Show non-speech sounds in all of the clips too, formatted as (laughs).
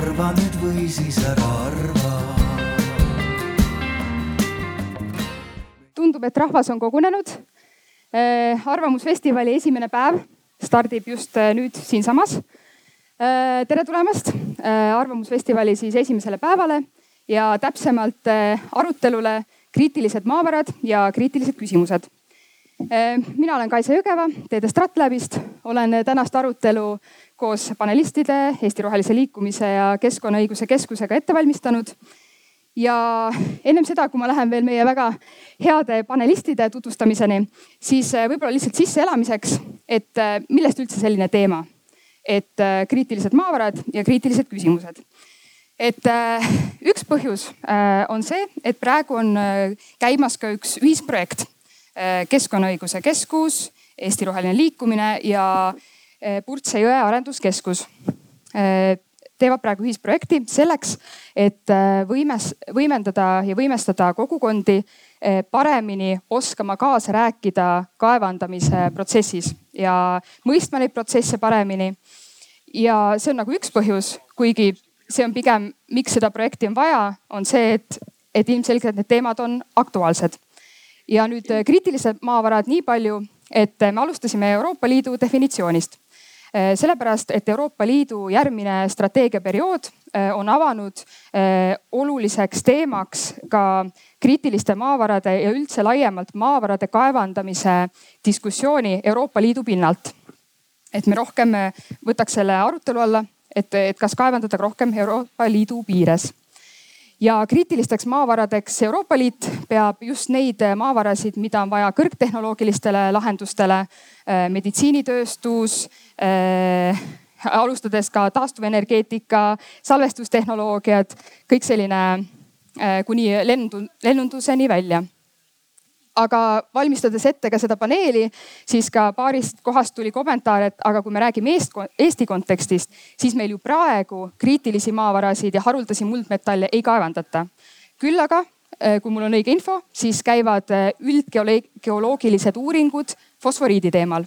arva nüüd või siis ära arva. tundub, et rahvas on kogunenud. Äh, arvamusfestivali esimene päev stardib just äh, nüüd siinsamas. Äh, tere tulemast Arvamusfestivali siis esimesele päevale ja täpsemalt arutelule kriitilised maavarad ja kriitilised küsimused mina olen Kaisa Jõgeva Teede Stratläbist, olen tänast arutelu koos panelistide, Eesti Rohelise Liikumise ja Keskkonnaõiguse Keskusega ette valmistanud. ja ennem seda, kui ma lähen veel meie väga heade panelistide tutvustamiseni, siis äh, võib-olla lihtsalt sisseelamiseks, et äh, millest üldse selline teema, et äh, kriitilised maavarad ja kriitilised küsimused. Et üks põhjus on see, et praegu on käimas ka üks ühisprojekt Keskkonnaõiguse Keskus, Eesti Roheline Liikumine ja Eh, Purtse jõe arenduskeskus eh, teevad praegu ühisprojekti selleks, et võimes, võimendada ja võimestada kogukondi paremini oskama kaasa rääkida kaevandamise protsessis ja mõistma neid protsesse paremini. ja see on nagu üks põhjus, kuigi see on pigem, miks seda projekti on vaja, on see, et, et ilmselgelt need teemad on aktuaalsed. Ja nüüd kriitilised maavarad nii palju, et me alustasime Euroopa Liidu definitsioonist Eh, sellepärast, et Euroopa Liidu järgmine strateegiaperiood eh, on avanud eh, oluliseks teemaks ka kriitiliste maavarade ja üldse laiemalt maavarade kaevandamise diskussiooni Euroopa Liidu pinnalt. et me rohkem võtaks selle arutelu alla, et, et kas kaevandada rohkem Euroopa Liidu piires ja kriitilisteks maavaradeks Euroopa Liit peab just neid maavarasid, mida on vaja kõrgtehnoloogilistele lahendustele, äh, meditsiinitööstus äh,, alustades ka taastuvenergeetika, salvestustehnoloogiad, kõik selline äh, kuni lendu, lennunduseni välja aga valmistades ette ka seda paneeli, siis ka paarist kohast tuli kommentaar, et aga kui me räägime Eest, Eesti kontekstist, siis meil ju praegu kriitilisi maavarasid ja haruldasi muldmetalle ei kaevandata. küll aga, eh, kui mul on õige info, siis käivad eh, üldgeoloogilised uuringud fosforiidi teemal.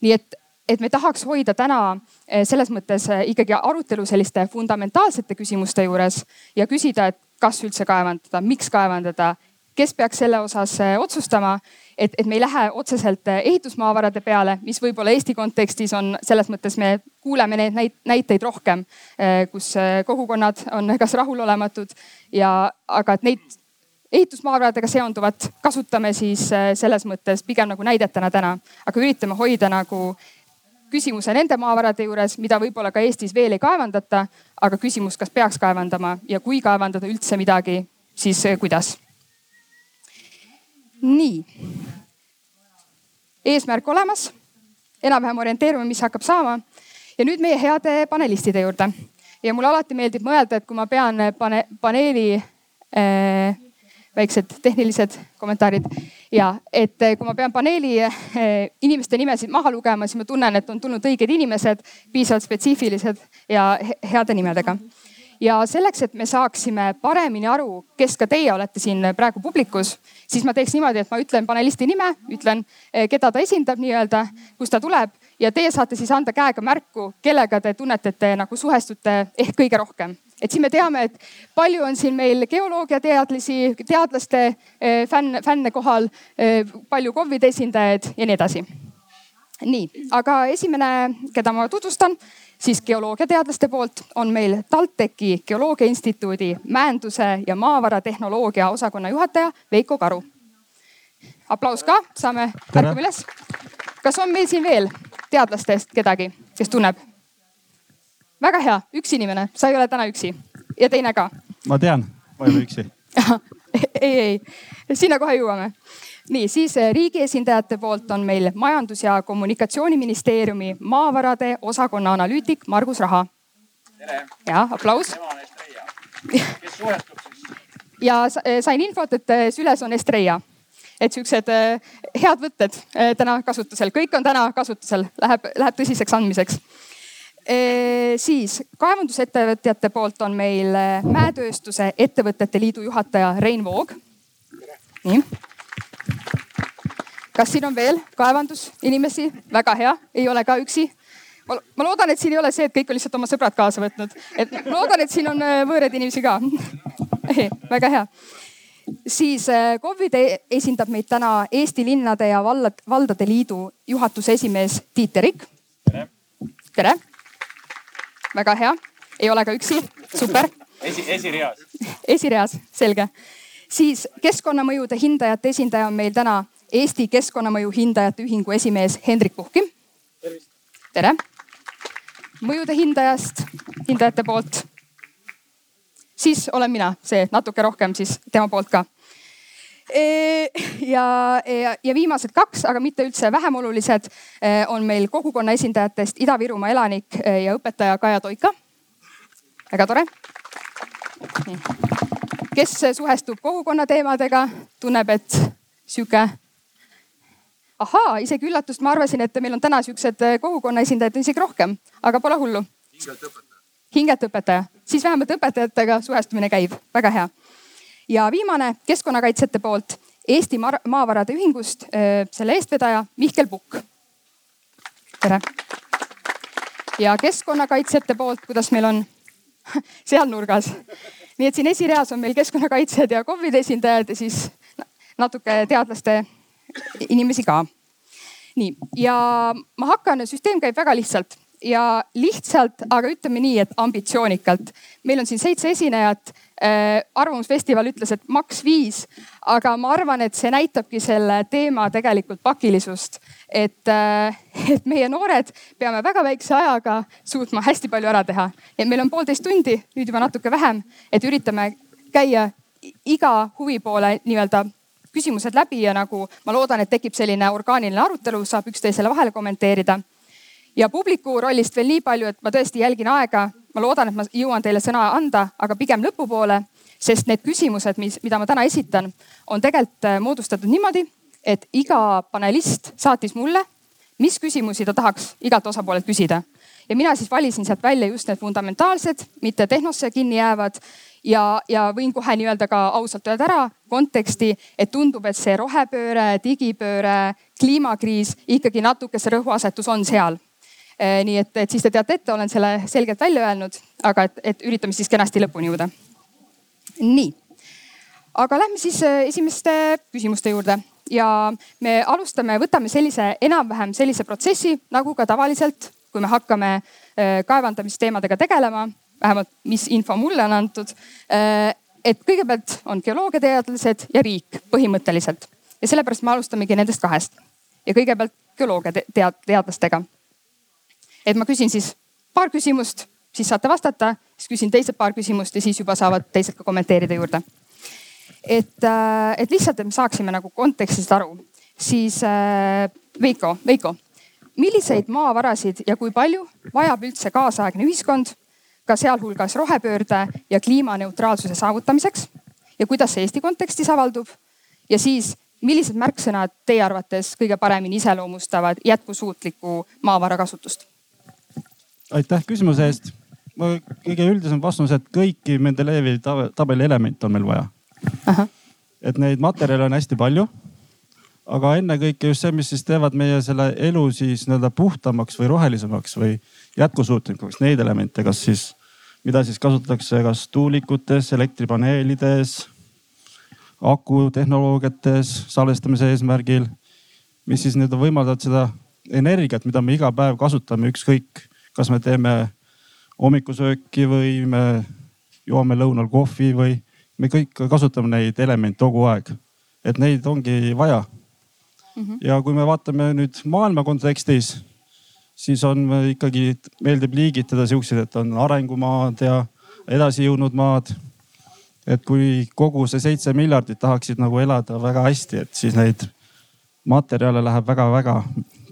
nii et, et me tahaks hoida täna eh, selles mõttes ikkagi arutelu selliste fundamentaalsete küsimuste juures ja küsida, et kas üldse kaevandada, miks kaevandada kes peaks selle osas äh, otsustama, et, et me ei lähe otseselt äh, ehitusmaavarade peale, mis võib-olla Eesti kontekstis on selles mõttes, me kuuleme neid näiteid rohkem, äh, kus kogukonnad on (laughs) kas rahulolematud ja, aga et neid ehitusmaavaradega seonduvat kasutame siis selles mõttes pigem nagu näidetena täna, aga üritame hoida nagu küsimuse nende maavarade juures, mida võib-olla ka Eestis veel ei kaevandata, aga küsimus, kas peaks kaevandama ja kui kaevandada üldse midagi, siis kuidas nii. eesmärk olemas, enam-vähem orienteerume, mis hakkab saama. ja nüüd meie heade panelistide juurde. ja mulle alati meeldib mõelda, et kui ma pean pane, paneeli äh, väiksed tehnilised kommentaarid ja et kui ma pean paneeli äh, inimeste nimesid maha lugema, siis ma tunnen, et on tulnud õiged inimesed, piisavalt spetsiifilised ja heade nimedega ja selleks, et me saaksime paremini aru, kes ka teie olete siin praegu publikus, siis ma teeks niimoodi, et ma ütlen panelisti nime, ütlen, eh, keda ta esindab nii-öelda, kust ta tuleb ja teie saate siis anda käega märku, kellega te tunnete, et te nagu suhestute ehk kõige rohkem et siin me teame, et palju on siin meil geoloogiateadlasi, teadlaste eh, fänn, fänne kohal, eh, palju KOV-ide esindajaid ja nii edasi. nii, aga esimene, keda ma tutvustan, siis geoloogiateadlaste poolt on meil TalTechi Geoloogia Instituudi mäenduse ja maavaratehnoloogia osakonna juhataja Veiko Karu. aplaus ka, saame ärkame üles. kas on meil siin veel teadlastest kedagi, kes tunneb? väga hea, üks inimene, sa ei ole täna üksi ja teine ka. ma tean, ma ei ole üksi (laughs) ei, ei, sinna kohe jõuame nii, siis eh, riigi esindajate poolt on meil Majandus- ja Kommunikatsiooniministeeriumi maavarade osakonna analüütik Margus Raha. ja aplaus. (laughs) kes suhestub siis? ja eh, sain infot, et eh, süles on Estrella et siuksed head võtted täna kasutusel, kõik on täna kasutusel, läheb, läheb tõsiseks andmiseks e,. siis kaevandusettevõtjate poolt on meil Mäetööstuse Ettevõtete Liidu juhataja Rein Voog. nii kas siin on veel kaevandusinimesi? väga hea, ei ole ka üksi. ma, loodan, et siin ei ole see, et kõik on lihtsalt oma sõbrad kaasa võtnud, et loodan, et siin on äh, võõraid inimesi ka (laughs) väga hea. siis KOV-ide esindab meid täna Eesti Linnade ja Vallad, Valdade Liidu juhatuse esimees Tiit Terik. tere, tere.. väga hea, ei ole ka üksi, super. esi, esireas. esireas, selge. Siis keskkonnamõjude hindajate esindaja on meil täna Eesti Keskkonnamõju Hindajate Ühingu esimees Hendrik Puhkim. tere. mõjude hindajast, hindajate poolt. siis olen mina, see natuke rohkem siis tema poolt ka e, ja, ja, ja viimased kaks, aga mitte üldse vähem olulised, e, on meil kogukonna esindajatest Ida-Virumaa elanik e, ja õpetaja Kaja Toika. väga tore. Kes suhestub kogukonna teemadega, tunneb, et sihuke ahaa, isegi üllatust, ma arvasin, et meil on täna siuksed äh, kogukonna esindajad isegi rohkem, aga pole hullu. hingelt õpetaja. hingelt õpetaja, siis vähemalt õpetajatega suhestumine käib, väga hea. ja viimane keskkonnakaitsjate poolt Eesti Maavarade Ühingust, äh, selle eestvedaja Mihkel Pukk. tere. ja keskkonnakaitsjate poolt, kuidas meil on (laughs) seal nurgas. Nii et siin esireas on meil keskkonnakaitsjad ja KOV-ide esindajad ja siis natuke teadlaste inimesi ka. nii, ja ma hakkan, süsteem käib väga lihtsalt ja lihtsalt, aga ütleme nii, et ambitsioonikalt. meil on siin seitse esinejat. Arvamusfestival ütles, et maks viis, aga ma arvan, et see näitabki selle teema tegelikult pakilisust. et äh,, et meie noored peame väga väikse ajaga suutma hästi palju ära teha. et meil on poolteist tundi, nüüd juba natuke vähem, et üritame käia iga huvi poole nii-öelda küsimused läbi ja nagu ma loodan, et tekib selline orgaaniline arutelu, saab üksteisele vahele kommenteerida. ja publiku rollist veel nii palju, et ma tõesti jälgin aega. Ma loodan, et ma jõuan teile sõna anda, aga pigem lõpupoole, sest need küsimused, mis, mida ma täna esitan, on tegelikult äh, moodustatud niimoodi, et iga panelist saatis mulle, mis küsimusi ta tahaks igalt osapoolelt küsida ja mina siis valisin sealt välja just need fundamentaalsed, mitte tehnosse kinni jäävad ja, ja võin kohe nii-öelda ka ausalt öelda ära konteksti, et tundub, et see rohepööre, digipööre, kliimakriis ikkagi natuke see rõhuasetus on seal. Eh, nii et, et siis te teate ette, olen selle selgelt välja öelnud, aga et, et üritame siis kenasti lõpuni jõuda. nii, aga lähme siis eh, esimeste küsimuste juurde ja me alustame, võtame sellise enam-vähem sellise protsessi nagu ka tavaliselt, kui me hakkame eh, kaevandamisteemadega tegelema vähemalt mis info mulle on antud. Et kõigepealt on geoloogiateadlased ja riik põhimõtteliselt ja sellepärast me alustamegi nendest kahest ja kõigepealt geoloogia tead. Et ma küsin siis paar küsimust, siis saate vastata, siis küsin teised paar küsimust ja siis juba saavad teised ka kommenteerida juurde. et, äh, et lihtsalt, et me saaksime nagu kontekstist aru, siis äh, Veiko, Veiko, milliseid maavarasid ja kui palju vajab üldse kaasaegne ühiskond ka sealhulgas rohepöörde ja kliimaneutraalsuse saavutamiseks ja kuidas see Eesti kontekstis avaldub. ja siis, millised märksõnad teie arvates kõige paremini iseloomustavad jätkusuutlikku maavara kasutust? Aitäh küsimuse eest. kõige üldisem vastus, et kõiki Mendelejevi tabeli elemente on meil vaja. et neid materjale on hästi palju. aga ennekõike just see, mis siis teevad meie selle elu siis nii-öelda puhtamaks või rohelisemaks või jätkusuutlikuks, neid elemente, kas siis mida siis kasutatakse kas tuulikutes, elektripaneelides, akutehnoloogiates salvestamise eesmärgil. mis siis nii-öelda võimaldavad seda energiat, mida me iga päev kasutame, ükskõik, kas me teeme hommikusööki või me joome lõunal kohvi või me kõik kasutame neid elemente kogu aeg. et neid ongi vaja mm. -hmm. ja kui me vaatame nüüd maailma kontekstis siis on ikkagi, meeldib liigitada siukseid, et on arengumaad ja edasi jõudnud maad. et kui kogu see seitse miljardit tahaksid nagu elada väga hästi, et siis neid materjale läheb väga-väga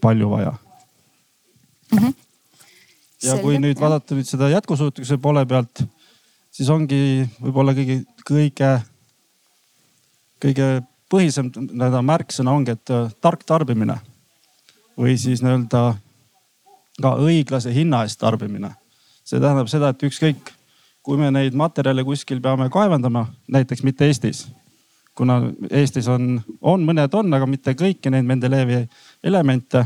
palju vaja mm. -hmm. Ja Selge, kui nüüd vaadata nüüd seda jätkusuutlikkuse poole pealt, siis ongi võib-olla kõige, kõige, kõige põhisem nii-öelda märksõna ongi, et tark tarbimine või siis nii-öelda ka õiglase hinna eest tarbimine. see tähendab seda, et ükskõik, kui me neid materjale kuskil peame kaevandama, näiteks mitte Eestis, kuna Eestis on, on mõned on, aga mitte kõiki neid Mendelejevi elemente,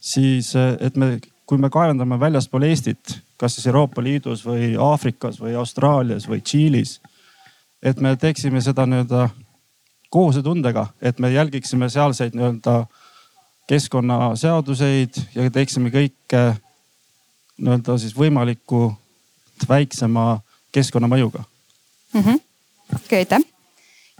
siis et me kui me kaevandame väljaspool Eestit, kas siis Euroopa Liidus või Aafrikas või Austraalias või Tšiilis. et me teeksime seda nii-öelda kohusetundega, et me jälgiksime sealseid nii-öelda keskkonnaseaduseid ja teeksime kõike nii-öelda siis võimaliku väiksema keskkonnamõjuga mm -hmm.. okei okay,, aitäh.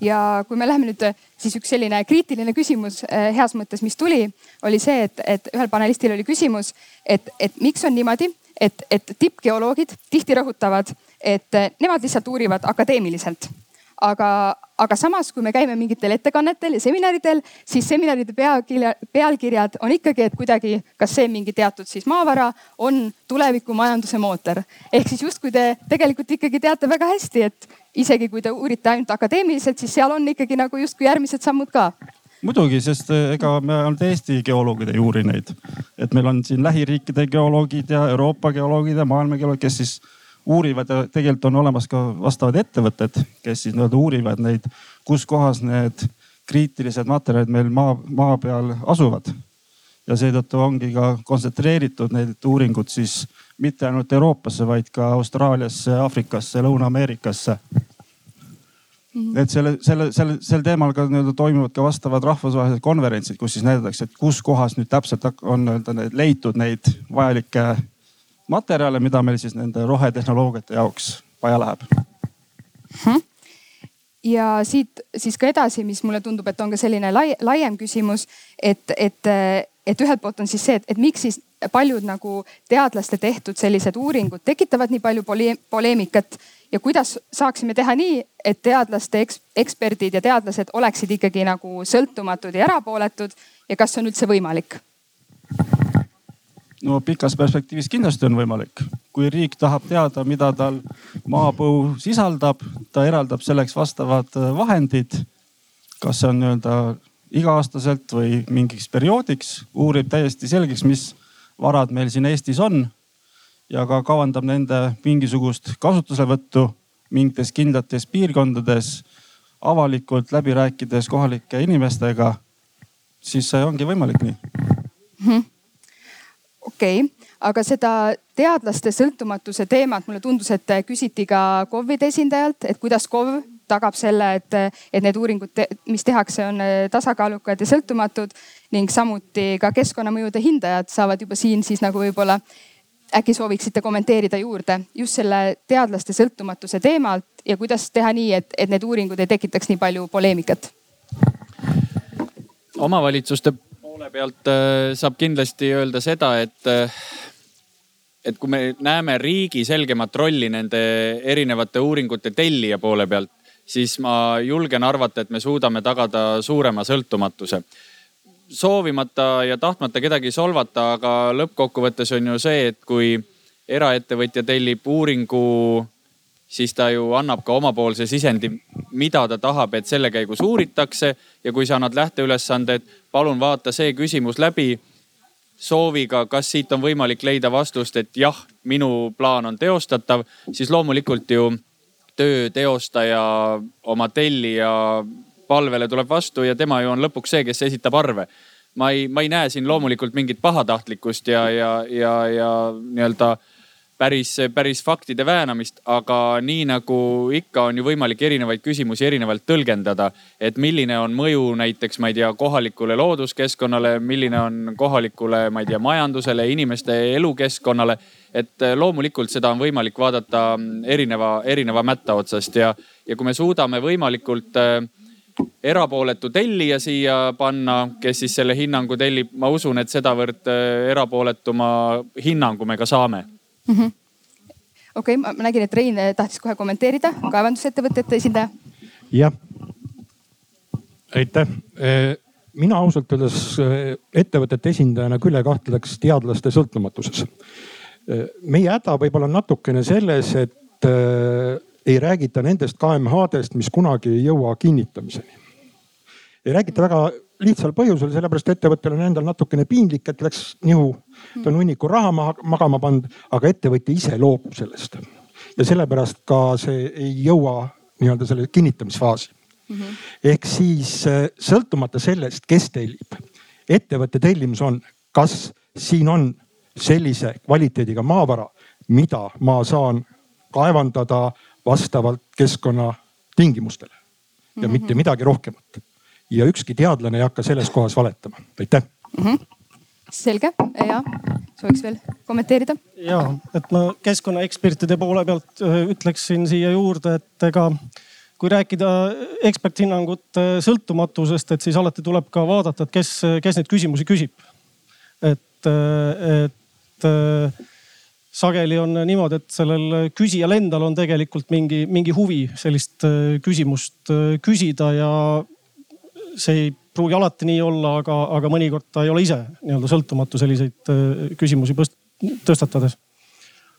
Ja kui me läheme nüüd, siis üks selline kriitiline küsimus eh, heas mõttes, mis tuli, oli see, et, et ühel panelistil oli küsimus, et, et miks on niimoodi, et, et tippgeoloogid tihti rõhutavad, et nemad lihtsalt uurivad akadeemiliselt aga, aga samas, kui me käime mingitel ettekannetel ja seminaridel, siis seminaride pealkirja, pealkirjad on ikkagi, et kuidagi, kas see mingi teatud siis maavara on tulevikumajanduse mootor. ehk siis justkui te tegelikult ikkagi teate väga hästi, et isegi kui te uurite ainult akadeemiliselt, siis seal on ikkagi nagu justkui järgmised sammud ka muidugi, sest eh, ega me ainult Eesti geoloogid ei uuri neid, et meil on siin lähiriikide geoloogid ja Euroopa geoloogid ja maailma geoloogid, kes siis uurivad ja tegelikult on olemas ka vastavad ettevõtted, kes siis nii-öelda uurivad neid, kus kohas need kriitilised materjalid meil maa, maa peal asuvad. ja seetõttu ongi ka kontsentreeritud need uuringud siis mitte ainult Euroopasse, vaid ka Austraaliasse, Aafrikasse, Lõuna-Ameerikasse -hmm. et selle, selle, selle, sel teemal ka nii-öelda toimuvad ka vastavad rahvusvahelised konverentsid, kus siis näidatakse, et kus kohas nüüd täpselt on nii-öelda need leitud neid vajalikke materjale, mida meil siis nende rohetehnoloogiate jaoks vaja läheb hmm.. ja siit siis ka edasi, mis mulle tundub, et on ka selline lai, laiem küsimus, et, et, et ühelt poolt on siis see, et, et miks siis paljud nagu teadlaste tehtud sellised uuringud tekitavad nii palju pole poleemikat ja kuidas saaksime teha nii, et teadlaste eks, eksperdid ja teadlased oleksid ikkagi nagu sõltumatud ja erapooletud ja kas see on üldse võimalik? No pikas perspektiivis kindlasti on võimalik. kui riik tahab teada, mida tal maapõu sisaldab, ta eraldab selleks vastavad äh, vahendid. kas see on nii-öelda iga-aastaselt või mingiks perioodiks, uurib täiesti selgeks, mis varad meil siin Eestis on. ja ka kavandab nende mingisugust kasutuselevõttu mingites kindlates piirkondades avalikult läbi rääkides kohalike inimestega, siis see ongi võimalik nii mm. -hmm okei okay., aga seda teadlaste sõltumatuse teemat mulle tundus, et küsiti ka KOV-ide esindajalt, et kuidas KOV tagab selle, et, et need uuringud, mis tehakse, on tasakaalukad ja sõltumatud ning samuti ka keskkonnamõjude hindajad saavad juba siin siis nagu võib-olla äkki sooviksite kommenteerida juurde just selle teadlaste sõltumatuse teemalt ja kuidas teha nii, et, et need uuringud ei tekitaks nii palju poleemikat? omavalitsuste poole pealt äh, saab kindlasti öelda seda, et, äh, et kui me näeme riigi selgemat rolli nende erinevate uuringute tellija poole pealt, siis ma julgen arvata, et me suudame tagada suurema sõltumatuse. soovimata ja tahtmata kedagi solvata, aga lõppkokkuvõttes on ju see, et kui eraettevõtja tellib uuringu siis ta ju annab ka omapoolse sisendi, mida ta tahab, et selle käigus uuritakse. ja kui sa annad lähteülesande, et palun vaata see küsimus läbi sooviga, kas siit on võimalik leida vastust, et jah, minu plaan on teostatav, siis loomulikult ju töö teostaja oma tellija palvele tuleb vastu ja tema ju on lõpuks see, kes esitab arve. ma ei, ma ei näe siin loomulikult mingit pahatahtlikkust ja, ja, ja, ja nii-öelda päris, päris faktide väänamist, aga nii nagu ikka on ju võimalik erinevaid küsimusi erinevalt tõlgendada. et milline on mõju näiteks, ma ei tea, kohalikule looduskeskkonnale, milline on kohalikule, ma ei tea, majandusele, inimeste elukeskkonnale. et loomulikult seda on võimalik vaadata erineva, erineva mätta otsast ja, ja kui me suudame võimalikult äh, erapooletu tellija siia panna, kes siis selle hinnangu tellib, ma usun, et sedavõrd äh, erapooletuma hinnangu me ka saame mm -hmm.. okei okay,, ma nägin, et Rein tahtis kohe kommenteerida, kaevandusettevõtete esindaja. jah, aitäh mina ausalt öeldes ettevõtete esindajana küll ei kahtleks teadlaste sõltumatuses. meie häda võib-olla natukene selles, et ei räägita nendest KMH-dest, mis kunagi ei jõua kinnitamiseni. ei räägita väga lihtsal põhjusel, sellepärast ettevõttel on endal natukene piinlik, et läks nihu, ta on hunniku raha magama pannud, aga ettevõtja ise loobub sellest. ja sellepärast ka see ei jõua nii-öelda selle kinnitamisfaasi mm. -hmm. ehk siis äh, sõltumata sellest, kes tellib, ettevõtte tellimus on, kas siin on sellise kvaliteediga maavara, mida ma saan kaevandada vastavalt keskkonnatingimustele ja mitte midagi rohkemat. Ja ükski teadlane ei hakka selles kohas valetama, aitäh mm. -hmm. selge ja sooviks veel kommenteerida? ja, et ma keskkonnaekspertide poole pealt ütleksin siia juurde, et ega kui rääkida eksperthinnangute sõltumatusest, et siis alati tuleb ka vaadata, et kes, kes neid küsimusi küsib. et, et sageli on niimoodi, et sellel küsijal endal on tegelikult mingi, mingi huvi sellist küsimust küsida ja see ei pruugi alati nii olla, aga, aga mõnikord ta ei ole ise nii-öelda sõltumatu selliseid küsimusi tõstatades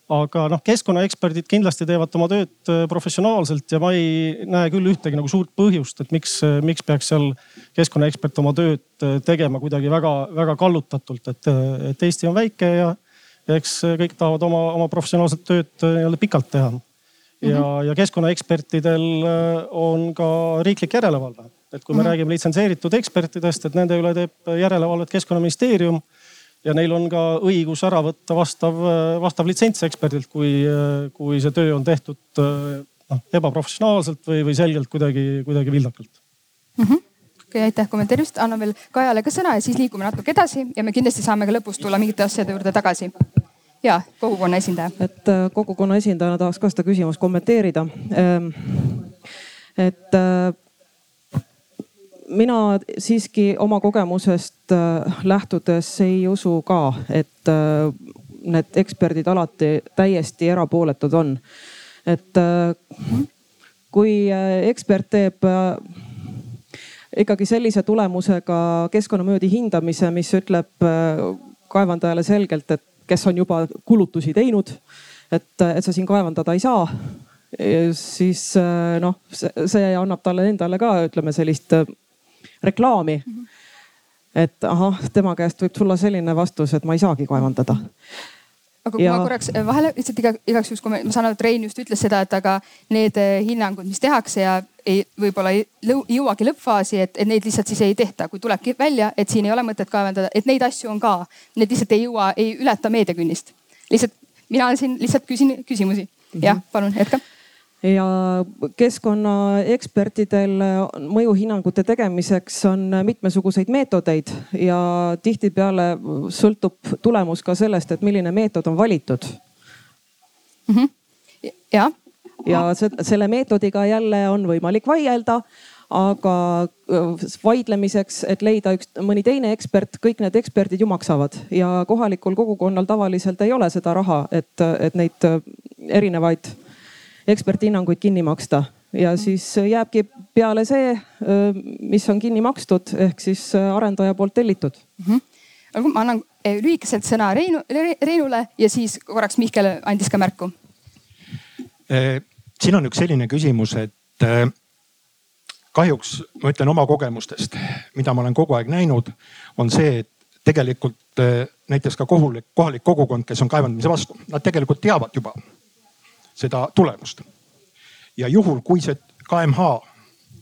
aga noh, keskkonnaeksperdid kindlasti teevad oma tööd äh, professionaalselt ja ma ei näe küll ühtegi nagu suurt põhjust, et miks, äh, miks peaks seal keskkonnaekspert oma tööd äh, tegema kuidagi väga-väga kallutatult, et, et Eesti on väike ja, ja eks kõik tahavad oma, oma professionaalset tööd nii-öelda pikalt teha. ja mm, -hmm. ja keskkonnaekspertidel on ka riiklik järelevalve, et kui me mm -hmm. räägime litsenseeritud ekspertidest, et nende üle teeb järelevalvet keskkonnaministeerium ja neil on ka õigus ära võtta vastav, vastav litsents eksperdilt, kui, kui see töö on tehtud noh ebaprofessionaalselt või, või selgelt kuidagi, kuidagi vildakalt mm. -hmm okei okay,, aitäh kommenteerimast, annan veel Kajale ka sõna ja siis liigume natuke edasi ja me kindlasti saame ka lõpus tulla mingite asjade juurde tagasi. ja kogukonna esindaja. et äh, kogukonna esindajana tahaks ka seda küsimust kommenteerida. Ähm, et äh, mina siiski oma kogemusest äh, lähtudes ei usu ka, et äh, need eksperdid alati täiesti erapooletud on. et äh, kui ekspert teeb ikkagi sellise tulemusega keskkonnamõjude hindamise, mis ütleb kaevandajale selgelt, et kes on juba kulutusi teinud, et, et sa siin kaevandada ei saa siis noh, see annab talle endale ka ütleme sellist reklaami mm. -hmm. et ahah, tema käest võib tulla selline vastus, et ma ei saagi kaevandada aga kui ja... ma korraks äh, vahele lihtsalt iga, igaks juhuks, kui ma, ma saan aru, et Rein just ütles seda, et aga need äh, hinnangud, mis tehakse ja ei, võib-olla ei jõuagi lõppfaasi, et, et neid lihtsalt siis ei tehta, kui tulebki välja, et siin ei ole mõtet kaevandada, et neid asju on ka, need lihtsalt ei jõua, ei ületa meediakünnist. lihtsalt mina siin lihtsalt küsin küsimusi mm. -hmm. jah, palun jätka ja keskkonnaekspertidel mõjuhinnangute tegemiseks on mitmesuguseid meetodeid ja tihtipeale sõltub tulemus ka sellest, et milline meetod on valitud mm. -hmm. ja, ja selle meetodiga jälle on võimalik vaielda aga vaidlemiseks, et leida üks, mõni teine ekspert, kõik need eksperdid ju maksavad ja kohalikul kogukonnal tavaliselt ei ole seda raha, et, et neid erinevaid eksperthinnanguid kinni maksta ja siis jääbki peale see, mis on kinni makstud, ehk siis arendaja poolt tellitud mm. -hmm. aga ma annan lühikeselt sõna Reinu, Reinule ja siis korraks Mihkel andis ka märku. siin on üks selline küsimus, et kahjuks ma ütlen oma kogemustest, mida ma olen kogu aeg näinud, on see, et tegelikult näiteks ka kohalik, kohalik kogukond, kes on kaevandamise vastu, nad tegelikult teavad juba seda tulemust. ja juhul, kui see KMH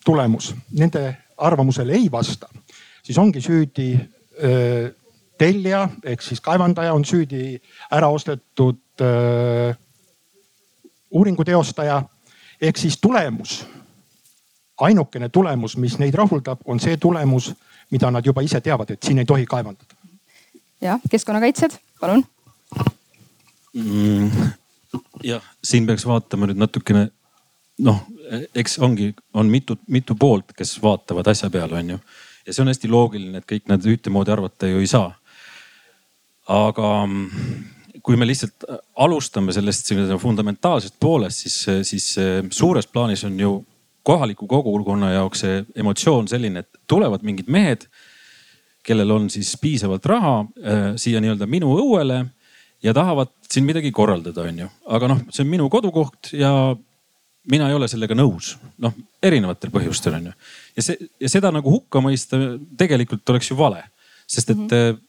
tulemus nende arvamusele ei vasta, siis ongi süüdi öö, tellija ehk siis kaevandaja on süüdi ära ostetud öö, uuringu teostaja ehk siis tulemus. ainukene tulemus, mis neid rahuldab, on see tulemus, mida nad juba ise teavad, et siin ei tohi kaevandada. jah, keskkonnakaitsjad, palun mm jah, siin peaks vaatama nüüd natukene noh, eks ongi, on mitu, mitu poolt, kes vaatavad asja peale, on ju. ja see on hästi loogiline, et kõik nad ühtemoodi arvata ju ei saa. aga mm, kui me lihtsalt alustame sellest fundamentaalsest poolest, siis, siis suures plaanis on ju kohaliku kogukonna jaoks see emotsioon selline, et tulevad mingid mehed, kellel on siis piisavalt raha äh, siia nii-öelda minu õuele ja tahavad siin midagi korraldada, onju. aga noh, see on minu kodukoht ja mina ei ole sellega nõus, noh erinevatel põhjustel onju. ja see ja seda nagu hukka mõista tegelikult oleks ju vale, sest et mm -hmm.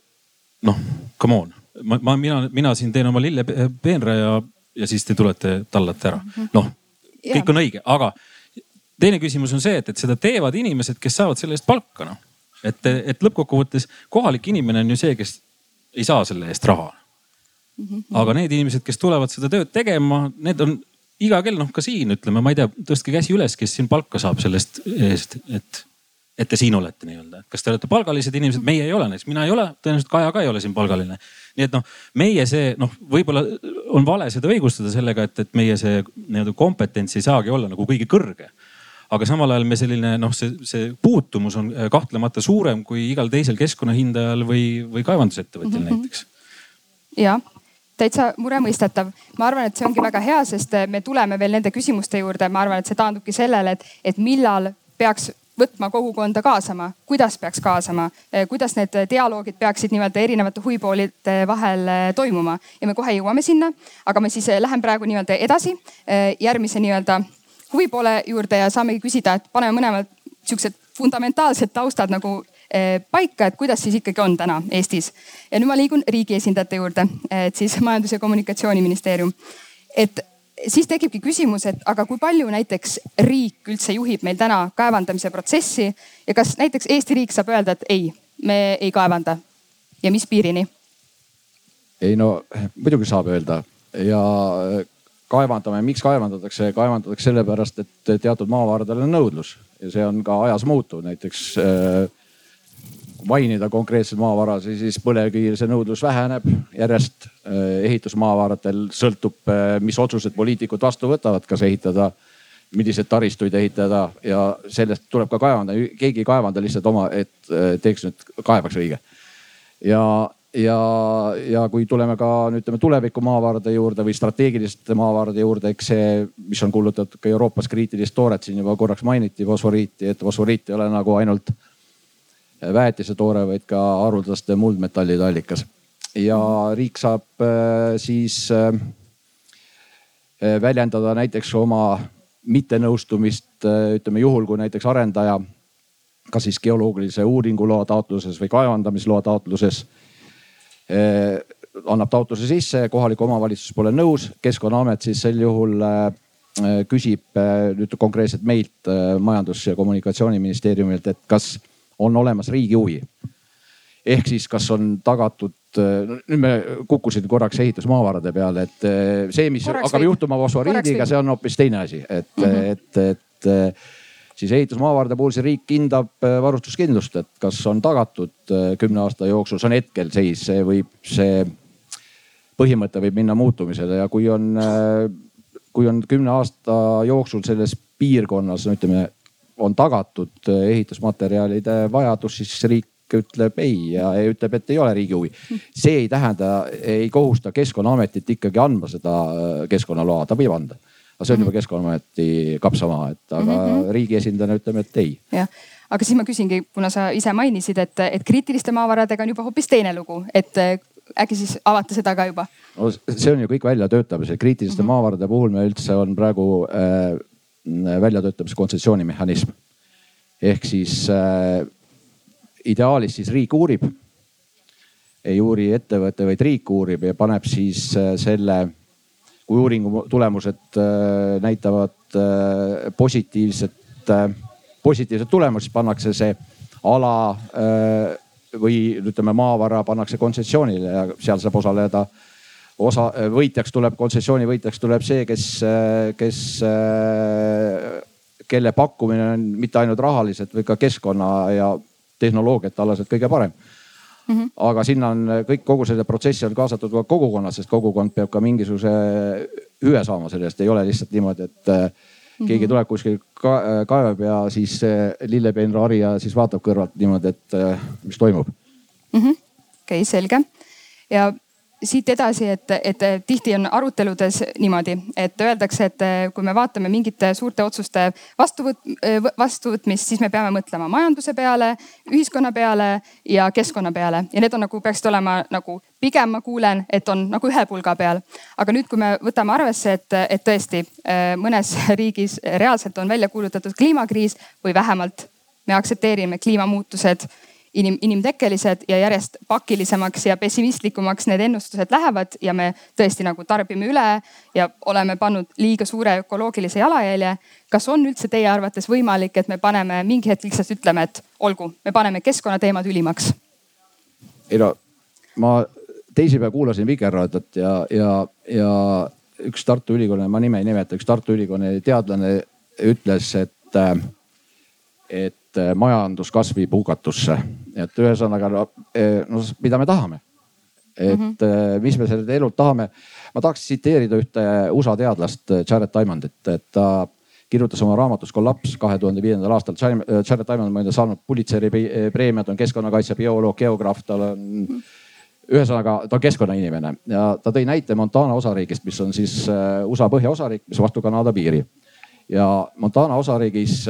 noh, come on, ma, ma, mina, mina siin teen oma lillepeenra ja, ja siis te tulete, tallate ära. Mhm. noh, kõik on õige, aga teine küsimus on see, et, et seda teevad inimesed, kes saavad selle eest palka noh. et, et lõppkokkuvõttes kohalik inimene on ju see, kes ei saa selle eest raha aga need inimesed, kes tulevad seda tööd tegema, need on iga kell noh, ka siin ütleme, ma ei tea, tõstke käsi üles, kes siin palka saab sellest eest, et, et te siin olete nii-öelda. kas te olete palgalised inimesed, meie ei ole näiteks, mina ei ole, tõenäoliselt Kaja ka ei ole siin palgaline. nii et noh, meie see noh, võib-olla on vale seda õigustada sellega, et, et meie see nii-öelda kompetents ei saagi olla nagu kõige kõrge aga samal ajal me selline noh, see, see puutumus on kahtlemata suurem kui igal teisel keskkonnahindajal või, või kaevandusettevõtjal mm -hmm. näiteks. ja täitsa muremõistetav. ma arvan, et see ongi väga hea, sest me tuleme veel nende küsimuste juurde, ma arvan, et see taandubki sellele, et, et millal peaks võtma kogukonda kaasama, kuidas peaks kaasama, kuidas need dialoogid peaksid nii-öelda erinevate huvipoolide vahel toimuma ja me kohe jõuame sinna. aga ma siis lähen praegu nii-öelda edasi järgmise nii-öelda huvipoole juurde ja saamegi küsida, et paneme mõlemad siuksed fundamentaalsed taustad nagu eh, paika, et kuidas siis ikkagi on täna Eestis. ja nüüd ma liigun riigi esindajate juurde, et siis (laughs) Majandus- ja Kommunikatsiooniministeerium. et siis tekibki küsimus, et aga kui palju näiteks riik üldse juhib meil täna kaevandamise protsessi ja kas näiteks Eesti riik saab öelda, et ei, me ei kaevanda ja mis piirini? ei no muidugi saab öelda ja kaevandame, miks kaevandatakse, kaevandatakse sellepärast, et teatud maavaradel on nõudlus ja see on ka ajas muutuv, näiteks äh, mainida konkreetseid maavarasid, siis põlevkivil see nõudlus väheneb järjest. Äh, ehitusmaavaradel sõltub, äh, mis otsused poliitikud vastu võtavad, kas ehitada, milliseid taristuid ehitada ja sellest tuleb ka kaevandada, keegi ei kaevanda lihtsalt oma, et äh, teeks nüüd, kaevaks õige. ja, ja, ja kui tuleme ka ütleme tuleviku maavarade juurde või strateegiliste maavarade juurde, eks see, mis on kuulutatud ka Euroopas kriitilist tooret, siin juba korraks mainiti fosforiiti, et fosforiit ei ole nagu ainult väetisetoore, vaid ka haruldaste muldmetallide allikas. ja riik saab äh, siis äh, väljendada näiteks oma mittenõustumist, ütleme juhul, kui näiteks arendaja kas siis geoloogilise uuringuloa taotluses või kaevandamisloa taotluses annab taotluse sisse, kohalik omavalitsus pole nõus, keskkonnaamet siis sel juhul küsib nüüd konkreetselt meilt Majandus- ja Kommunikatsiooniministeeriumilt, et kas on olemas riigi huvi. ehk siis, kas on tagatud, nüüd me kukkusime korraks ehitusmaavarade peale, et see, mis korraks hakkab või... juhtuma fosforiidiga, see on hoopis teine asi, et mm, -hmm. et, et siis ehitusmaavarade puhul see riik hindab äh, varustuskindlust, et kas on tagatud kümne aasta jooksul, see on hetkel seis, see võib, see põhimõte võib minna muutumisele ja kui on, kui on kümne aasta jooksul selles piirkonnas, no ütleme, on tagatud ehitusmaterjalide vajadus, siis riik ütleb ei ja ütleb, et ei ole riigi huvi. see ei tähenda, ei kohusta keskkonnaametit ikkagi andma seda keskkonnaloa, ta võib anda aga see on juba mhm. Keskkonnaameti kapsamaa, et aga mm -hmm. riigi esindajana ütleme, et ei. jah, aga siis ma küsingi, kuna sa ise mainisid, et, et kriitiliste maavaradega on juba hoopis teine lugu, et äh, äkki siis avate seda ka juba? no see on ju kõik väljatöötamisel, kriitiliste mm -hmm. maavarade puhul me üldse on praegu äh, väljatöötamise kontsessioonimehhanism. ehk siis äh, ideaalis siis riik uurib, ei uuri ettevõte, vaid riik uurib ja paneb siis äh, selle kui uuringu tulemused äh, näitavad äh, positiivset, äh, positiivset tulemust, siis pannakse see ala või ütleme, maavara pannakse kontsessioonile ja seal saab osaleda osa, võitjaks tuleb, kontsessiooni võitjaks tuleb see, kes, kes, kelle pakkumine on mitte ainult rahaliselt, vaid ka keskkonna ja tehnoloogiate alaselt kõige parem mm. -hmm. aga sinna on kõik, kogu selle protsessi on kaasatud ka kogukonnad, sest kogukond peab ka mingisuguse hüve saama sellest, ei ole lihtsalt niimoodi, et mm -hmm. keegi tuleb kuskil ka, kaevab ja siis lillepeenra harija siis vaatab kõrvalt niimoodi, et äh, mis toimub mm. -hmm. okei okay,, selge ja siit edasi, et, et tihti on aruteludes niimoodi, et öeldakse, et kui me vaatame mingite suurte otsuste vastuvõt-, vastuvõtmist, siis me peame mõtlema majanduse peale, ühiskonna peale ja keskkonna peale ja need on nagu peaksid olema nagu pigem ma kuulen, et on nagu ühe pulga peal. aga nüüd, kui me võtame arvesse, et, et tõesti mõnes riigis reaalselt on välja kuulutatud kliimakriis või vähemalt me aktsepteerime kliimamuutused inim, inimtekkelised ja järjest pakilisemaks ja pessimistlikumaks need ennustused lähevad ja me tõesti nagu tarbime üle ja oleme pannud liiga suure ökoloogilise jalajälje. kas on üldse teie arvates võimalik, et me paneme mingi hetk lihtsalt ütleme, et olgu, me paneme keskkonnateemad ülimaks? ei no ma teisipäev kuulasin Vikerraadiot ja, ja, ja üks Tartu Ülikooli, ma nime ei nimeta, üks Tartu Ülikooli teadlane ütles, et, et majanduskasv viib hukatusse. Et ühesõnaga no, no mida me tahame et mm -hmm. mis me sellelt elult tahame. ma tahaks tsiteerida ühte USA teadlast Jared Diamondit, et ta kirjutas oma raamatus Kollaps kahe tuhande viiendal aastal. Jared Diamond on muide saanud Pulitzeri preemiat, on keskkonnakaitse bioloog, geograaf, tal on. -hmm ühesõnaga ta on keskkonnainimene ja ta tõi näite Montana osariigist, mis on siis USA põhjaosariik, mis vastu Kanada piiri. ja Montana osariigis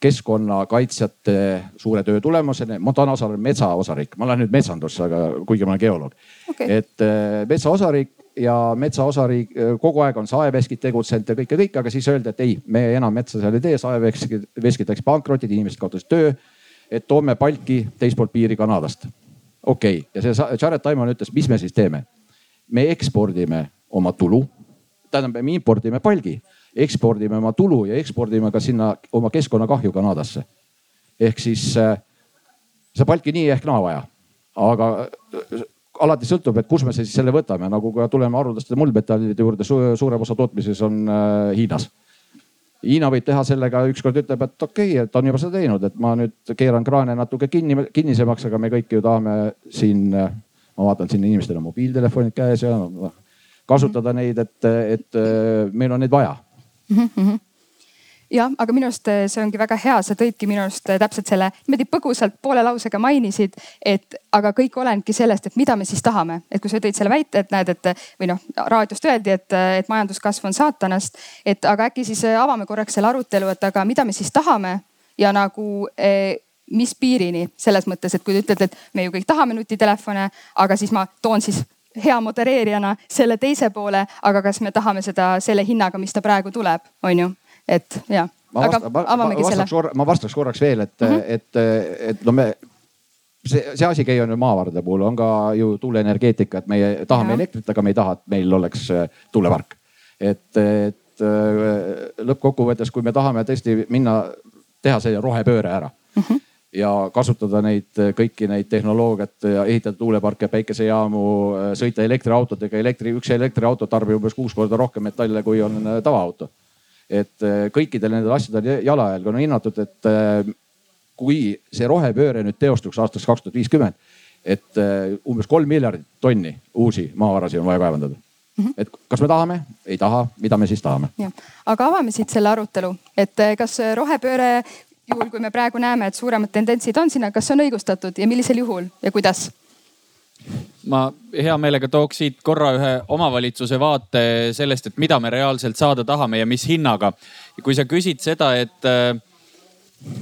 keskkonnakaitsjate suure töö tulemusena. Montana osaar on metsaosariik, ma lähen nüüd metsandusse, aga kuigi ma olen geoloog okay.. et äh, metsaosariik ja metsaosariik äh, kogu aeg on saeveskid tegutsenud ja kõik ja kõik, aga siis öeldi, et ei, me enam metsa seal ei tee, saeveskid, veskid läks pankrotid, inimesed kaotasid töö. et toome palki teist poolt piiri Kanadast. okei okay., ja see Jared Diamond ütles, mis me siis teeme? me ekspordime oma tulu, tähendab, me impordime palgi ekspordime oma tulu ja ekspordime ka sinna oma keskkonnakahju Kanadasse. ehk siis äh, see palki nii ehk naa vaja, aga äh, alati sõltub, et kus me siis selle võtame, nagu ka tuleme haruldaste muldmetallide juurde, suurem osa tootmises on äh, Hiinas. Hiina võib teha sellega, ükskord ütleb, et okei okay,, et on juba seda teinud, et ma nüüd keeran kraane natuke kinni, kinnisemaks, aga me kõik ju tahame siin, ma vaatan siin inimestel on mobiiltelefonid käes ja noh, kasutada neid, et, et meil on neid vaja mm. -hmm jah, aga minu arust eh, see ongi väga hea, sa tõidki minu arust eh, täpselt selle niimoodi põgusalt poole lausega mainisid, et aga kõik olenebki sellest, et mida me siis tahame. et kui sa tõid selle väite, et näed, et või noh, raadiost öeldi, et, et majanduskasv on saatanast, et aga äkki siis eh, avame korraks selle arutelu, et aga mida me siis tahame ja nagu eh, mis piirini selles mõttes, et kui te ütlete, et me ju kõik tahame nutitelefone, aga siis ma toon siis hea modereerijana selle teise poole, aga kas me tahame seda selle hinnaga, mis ta praegu tuleb, on ju, et ja. aga vasta, avamegi ma, selle. ma vastaks korraks veel, et mm, -hmm. et, et no me see, see asi ei ju maavarade puhul, on ka ju tuuleenergeetika, et meie tahame ja. elektrit, aga me ei taha, et meil oleks äh, tuulepark. et, et äh, lõppkokkuvõttes, kui me tahame tõesti minna, teha see rohepööre ära mm. -hmm ja kasutada neid kõiki neid tehnoloogiat ja ehitada tuuleparke, päikesejaamu, sõita elektriautodega. elektri, üks elektriauto tarbib umbes kuus korda rohkem metalle, kui on äh, tavaauto. et äh, kõikidel nendel asjadel jalajälg on hinnatud, et äh, kui see rohepööre nüüd teostuks aastaks kaks tuhat viiskümmend, et umbes kolm miljardit tonni uusi maavarasid on vaja kaevandada Mm -hmm. et kas me tahame, ei taha, mida me siis tahame? aga avame siit selle arutelu, et kas rohepööre juhul, kui me praegu näeme, et suuremad tendentsid on sinna, kas see on õigustatud ja millisel juhul ja kuidas? ma hea meelega tooks siit korra ühe omavalitsuse vaate sellest, et mida me reaalselt saada tahame ja mis hinnaga. kui sa küsid seda, et,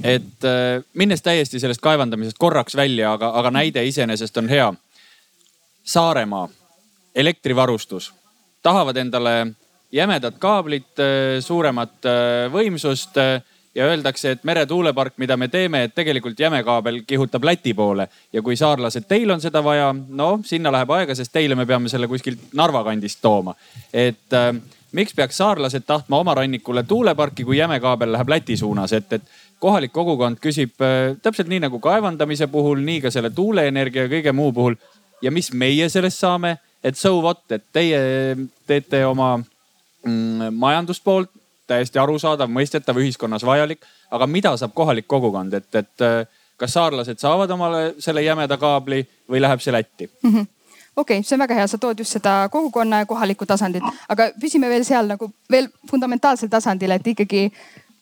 et minnes täiesti sellest kaevandamisest korraks välja, aga, aga näide iseenesest on hea. Saaremaa elektrivarustus, tahavad endale jämedat kaablit, suuremat võimsust ja öeldakse, et meretuulepark, mida me teeme, et tegelikult jämekaabel kihutab Läti poole ja kui saarlased, teil on seda vaja, no sinna läheb aega, sest teile me peame selle kuskilt Narva kandist tooma. et äh, miks peaks saarlased tahtma oma rannikule tuuleparki, kui jämekaabel läheb Läti suunas, et, et kohalik kogukond küsib äh, täpselt nii nagu kaevandamise puhul, nii ka selle tuuleenergia ja kõige muu puhul. ja mis meie sellest saame, et so what, et teie teete oma mm, majanduspoolt, täiesti arusaadav, mõistetav, ühiskonnas vajalik. aga mida saab kohalik kogukond, et, et äh, kas saarlased saavad omale selle jämeda kaabli või läheb see Lätti mm? -hmm okei okay,, see on väga hea, sa tood just seda kogukonna ja kohalikku tasandit, aga püsime veel seal nagu veel fundamentaalsel tasandil, et ikkagi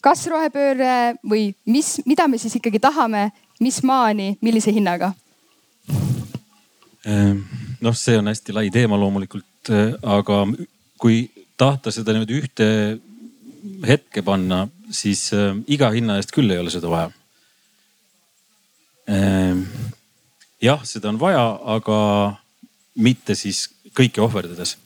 kas rohepööre või mis, mida me siis ikkagi tahame, mis maani, millise hinnaga? Ehm, noh, see on hästi lai teema loomulikult, äh, aga kui tahta seda niimoodi ühte hetke panna, siis äh, iga hinna eest küll ei ole seda vaja äh,. jah, seda on vaja, aga mitte siis kõike ohverdades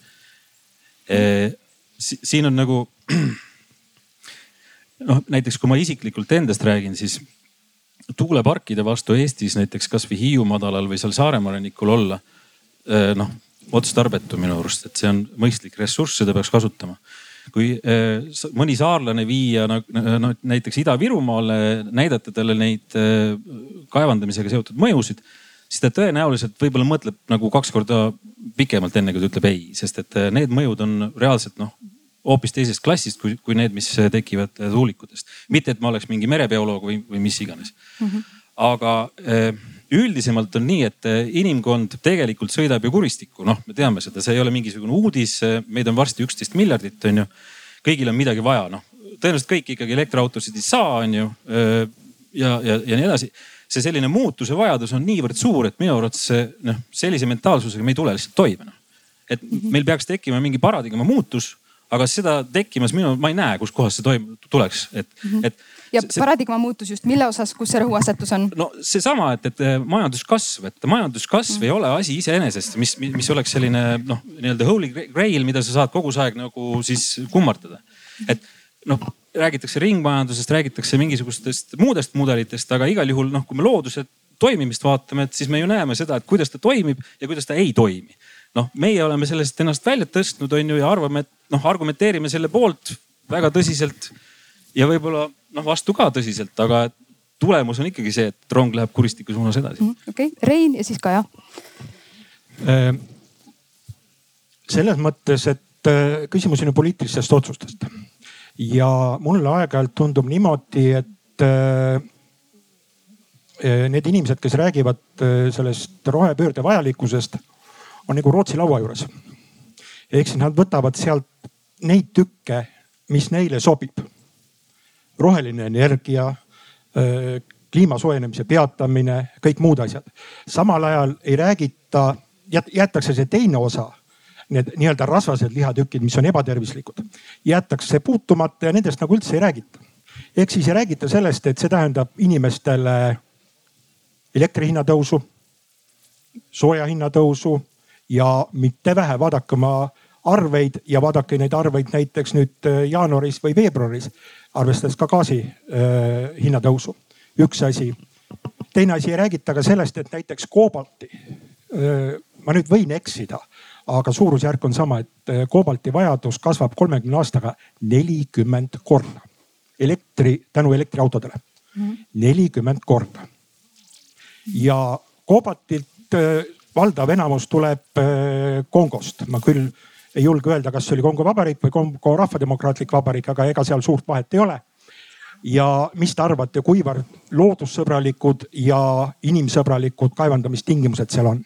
äh,. siin on nagu (clears throat) noh, näiteks kui ma isiklikult endast räägin, siis tuuleparkide vastu Eestis näiteks kasvõi Hiiu madalal või seal Saaremaa rannikul olla äh, noh otstarbetu minu arust, et see on mõistlik ressurss, seda peaks kasutama kui äh, mõni saarlane viia no, näiteks Ida-Virumaale, näidata talle neid äh, kaevandamisega seotud mõjusid, siis ta tõenäoliselt võib-olla mõtleb nagu kaks korda pikemalt, enne kui ta ütleb ei, sest et äh, need mõjud on reaalselt noh hoopis teisest klassist kui, kui need, mis tekivad tuulikutest. mitte, et ma oleks mingi merebioloog või, või mis iganes mm. -hmm. aga üldisemalt on nii, et inimkond tegelikult sõidab ju kuristikku, noh, me teame seda, see ei ole mingisugune uudis, meid on varsti üksteist miljardit, on ju. kõigil on midagi vaja, noh tõenäoliselt kõik ikkagi elektriautosid ei saa, on ju. ja, ja, ja nii edasi. see selline muutuse vajadus on niivõrd suur, et minu arvates noh, sellise mentaalsusega me ei tule lihtsalt toime noh. et -hmm. meil peaks tekkima mingi paradigma muutus, aga seda tekkimas minu, ma ei näe, kuskohast see toim-, tuleks, et mm, -hmm. et ja see, paradigma muutus just mille osas, kus see rõhuasetus on? no seesama, et, et majanduskasv, et majanduskasv mm. ei ole asi iseenesest, mis, mis oleks selline noh, nii-öelda holy grail, mida sa saad kogu see aeg nagu siis kummardada. et noh, räägitakse ringmajandusest, räägitakse mingisugustest muudest mudelitest, aga igal juhul noh, kui me looduse toimimist vaatame, et siis me ju näeme seda, et kuidas ta toimib ja kuidas ta ei toimi. noh, meie oleme sellest ennast välja tõstnud, on ju, ja arvame, et noh, argumenteerime selle poolt väga tõsiselt ja võib-olla noh, vastu ka tõsiselt, aga tulemus on ikkagi see, et rong läheb kuristiku suunas edasi. Mhm, okei Rein ja siis Kaja. Äh, selles mõttes, et äh, küsimus on ju poliitilistest otsustest ja mulle aeg-ajalt tundub niimoodi, et äh, need inimesed, kes räägivad äh, sellest rohepöörde vajalikkusest, on nagu Rootsi laua juures. ehk siis nad võtavad sealt neid tükke, mis neile sobib. Roheline energia, kliima soojenemise peatamine, kõik muud asjad. samal ajal ei räägita, jäetakse see teine osa need nii-öelda rasvased lihatükid, mis on ebatervislikud, jäetakse puutumata ja nendest nagu üldse ei räägita. ehk siis ei räägita sellest, et see tähendab inimestele elektri hinna tõusu, sooja hinna tõusu ja mitte vähe, vaadake oma arveid ja vaadake neid arveid näiteks nüüd jaanuaris või veebruaris, arvestades ka gaasi äh, hinna tõusu. üks asi. teine asi, ei räägita ka sellest, et näiteks koobalti äh,, ma nüüd võin eksida aga suurusjärk on sama, et eh, koobalti vajadus kasvab kolmekümne aastaga nelikümmend korda. elektri, tänu elektriautodele, mhm. nelikümmend korda. ja koobaltilt valdav enamus tuleb Kongost, ma küll ei julge öelda, kas see oli Kongo Vabariik või Kongo Rahvademokraatlik Vabariik, aga ega seal suurt vahet ei ole. ja mis te arvate, kuivõrd loodussõbralikud ja inimsõbralikud kaevandamistingimused seal on?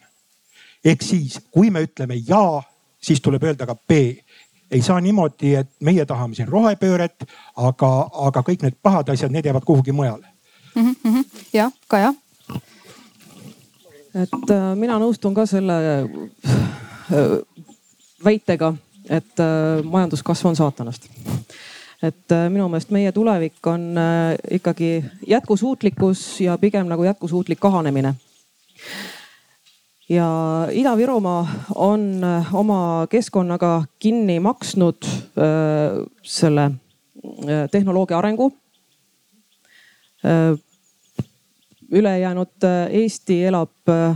ehk siis, kui me ütleme ja, siis tuleb öelda ka B ei saa niimoodi, et meie tahame siin rohepööret, aga, aga kõik need pahad asjad, need jäävad kuhugi mujale mm. -hmm. jah, Kaja. et äh, mina nõustun ka selle äh, väitega, et äh, majanduskasv on saatanast. et äh, minu meelest meie tulevik on äh, ikkagi jätkusuutlikkus ja pigem nagu jätkusuutlik kahanemine ja Ida-Virumaa on oma keskkonnaga kinni maksnud äh, selle äh, tehnoloogia arengu ülejäänud Eesti elab äh,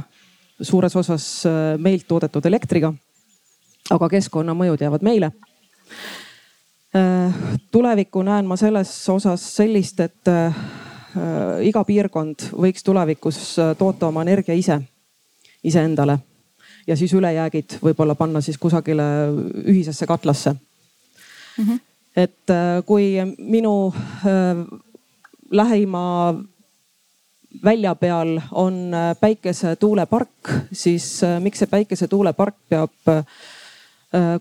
suures osas meilt toodetud elektriga. Aga keskkonnamõjud jäävad meile. tulevikku näen ma selles osas sellist, et iga piirkond võiks tulevikus toota oma energia ise iseendale ja siis ülejäägid võib-olla panna siis kusagile ühisesse katlasse mm. -hmm. et äh, kui minu äh, lähima välja peal on äh, päikesetuulepark, siis miks see päikesetuulepark peab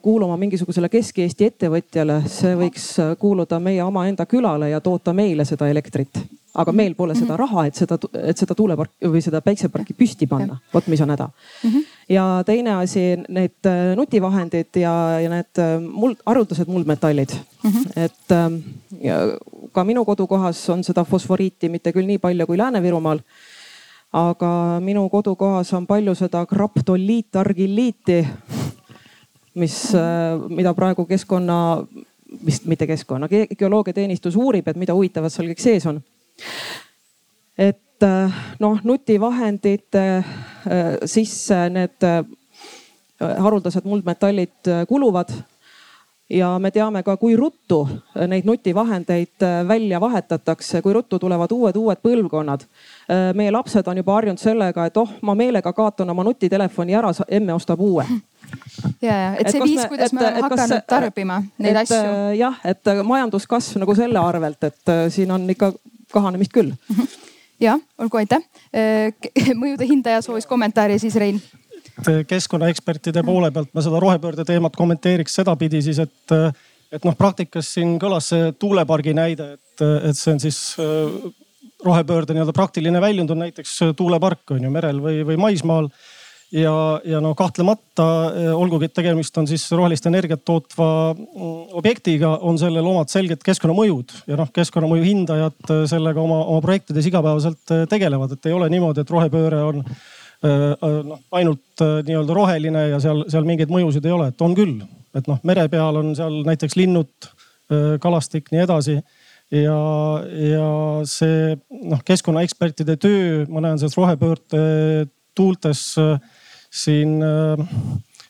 kuuluma mingisugusele Kesk-Eesti ettevõtjale, see võiks kuuluda meie omaenda külale ja toota meile seda elektrit aga meil pole seda mhm. raha, et seda, et seda tuuleparki või seda päikseparki püsti panna. vot mis on häda mm. -hmm. ja teine asi, need äh, nutivahendid ja, ja need äh, muld, haruldased muldmetallid mm. -hmm. et ähm, ja ka minu kodukohas on seda fosforiiti mitte küll nii palju kui Lääne-Virumaal. aga minu kodukohas on palju seda graptoliitargilliiti, mis, äh, mida praegu keskkonna vist mitte keskkonna, geoloogiateenistus uurib, et mida huvitavat seal kõik sees on et äh, noh, nutivahendite äh, sisse need haruldased muldmetallid kuluvad. ja me teame ka, kui ruttu neid nutivahendeid välja vahetatakse, kui ruttu tulevad uued, uued põlvkonnad. meie lapsed on juba harjunud sellega, et oh, ma meelega kaotan oma nutitelefoni ära, emme ostab uue ja, ja et see et viis, kuidas me oleme hakanud kas, tarbima neid et, asju. jah, et majanduskasv nagu selle arvelt, et siin on ikka kahanemist küll (laughs) ja olgu, aitäh. (laughs) mõjude hindaja soovis kommentaari, siis Rein keskkonnaekspertide poole pealt ma seda rohepöörde teemat kommenteeriks sedapidi siis, et, et noh, praktikas siin kõlas see tuulepargi näide, et, et see on siis rohepöörde nii-öelda praktiline väljund on näiteks tuulepark on ju merel või, või maismaal ja, ja no kahtlemata, olgugi et tegemist on siis rohelist energiat tootva mm, objektiga, on sellel omad selged keskkonnamõjud. Ja noh, keskkonnamõju hindajad sellega oma, oma projektides igapäevaselt tegelevad, et ei ole niimoodi, et rohepööre on noh, ainult nii-öelda roheline ja seal, seal mingeid mõjusid ei ole, et on küll, et noh, mere peal on seal näiteks linnud, kalastik, nii edasi. Ja, ja see noh, keskkonnaekspertide töö, ma näen selles rohepöörde tuultes äh, siin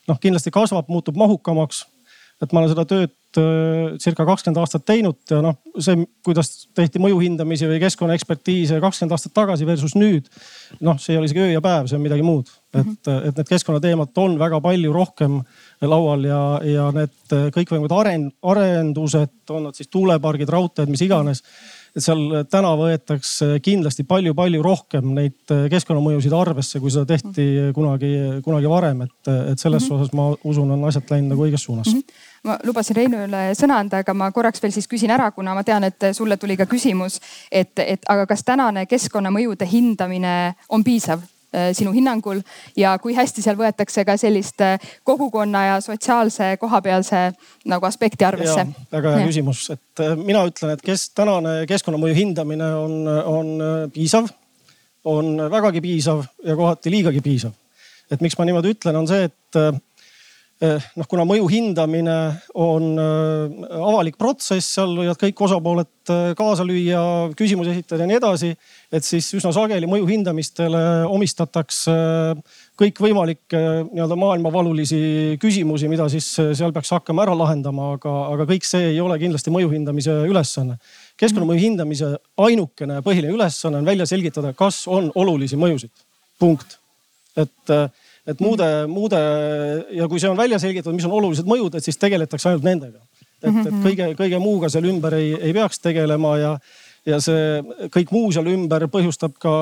noh, kindlasti kasvab, muutub mahukamaks. et ma olen seda tööd circa kakskümmend aastat teinud ja noh, see, kuidas tehti mõju hindamisi või keskkonnaekspertiise kakskümmend aastat tagasi versus nüüd. noh, see ei ole isegi öö ja päev, see on midagi muud, et, mhm. et need keskkonnateemad on väga palju rohkem laual ja, ja need kõikvõimalikud aren-, arendused, on nad siis tuulepargid, raudteed, mis iganes et seal täna võetakse kindlasti palju-palju rohkem neid keskkonnamõjusid arvesse, kui seda tehti kunagi, kunagi varem, et, et selles mm -hmm. osas ma usun, on asjad läinud nagu õiges suunas mm. -hmm ma lubasin Reinule sõna anda, aga ma korraks veel siis küsin ära, kuna ma tean, et sulle tuli ka küsimus, et, et aga kas tänane keskkonnamõjude hindamine on piisav sinu hinnangul ja kui hästi seal võetakse ka sellist äh, kogukonna ja sotsiaalse kohapealse nagu aspekti arvesse? väga hea ja. küsimus, et äh, mina ütlen, et kes tänane keskkonnamõju hindamine on, on piisav, on vägagi piisav ja kohati liigagi piisav. et miks ma niimoodi ütlen, on see, et noh, kuna mõju hindamine on eh, avalik protsess, seal võivad kõik osapooled eh, kaasa lüüa, küsimusi esitada ja nii edasi. et siis üsna sageli mõju hindamistele omistatakse kõikvõimalikke nii-öelda maailmavalulisi küsimusi, mida siis seal peaks hakkama ära lahendama, aga, aga kõik see ei ole kindlasti mõju hindamise ülesanne. keskkonnamõju hindamise ainukene põhiline ülesanne on välja selgitada, kas on olulisi mõjusid, punkt. et et muude, muude ja kui see on välja selgitatud, mis on olulised mõjud, et siis tegeletakse ainult nendega. et, et mhm. kõige, kõige muuga seal ümber ei, ei peaks tegelema ja, ja see kõik muu seal ümber põhjustab ka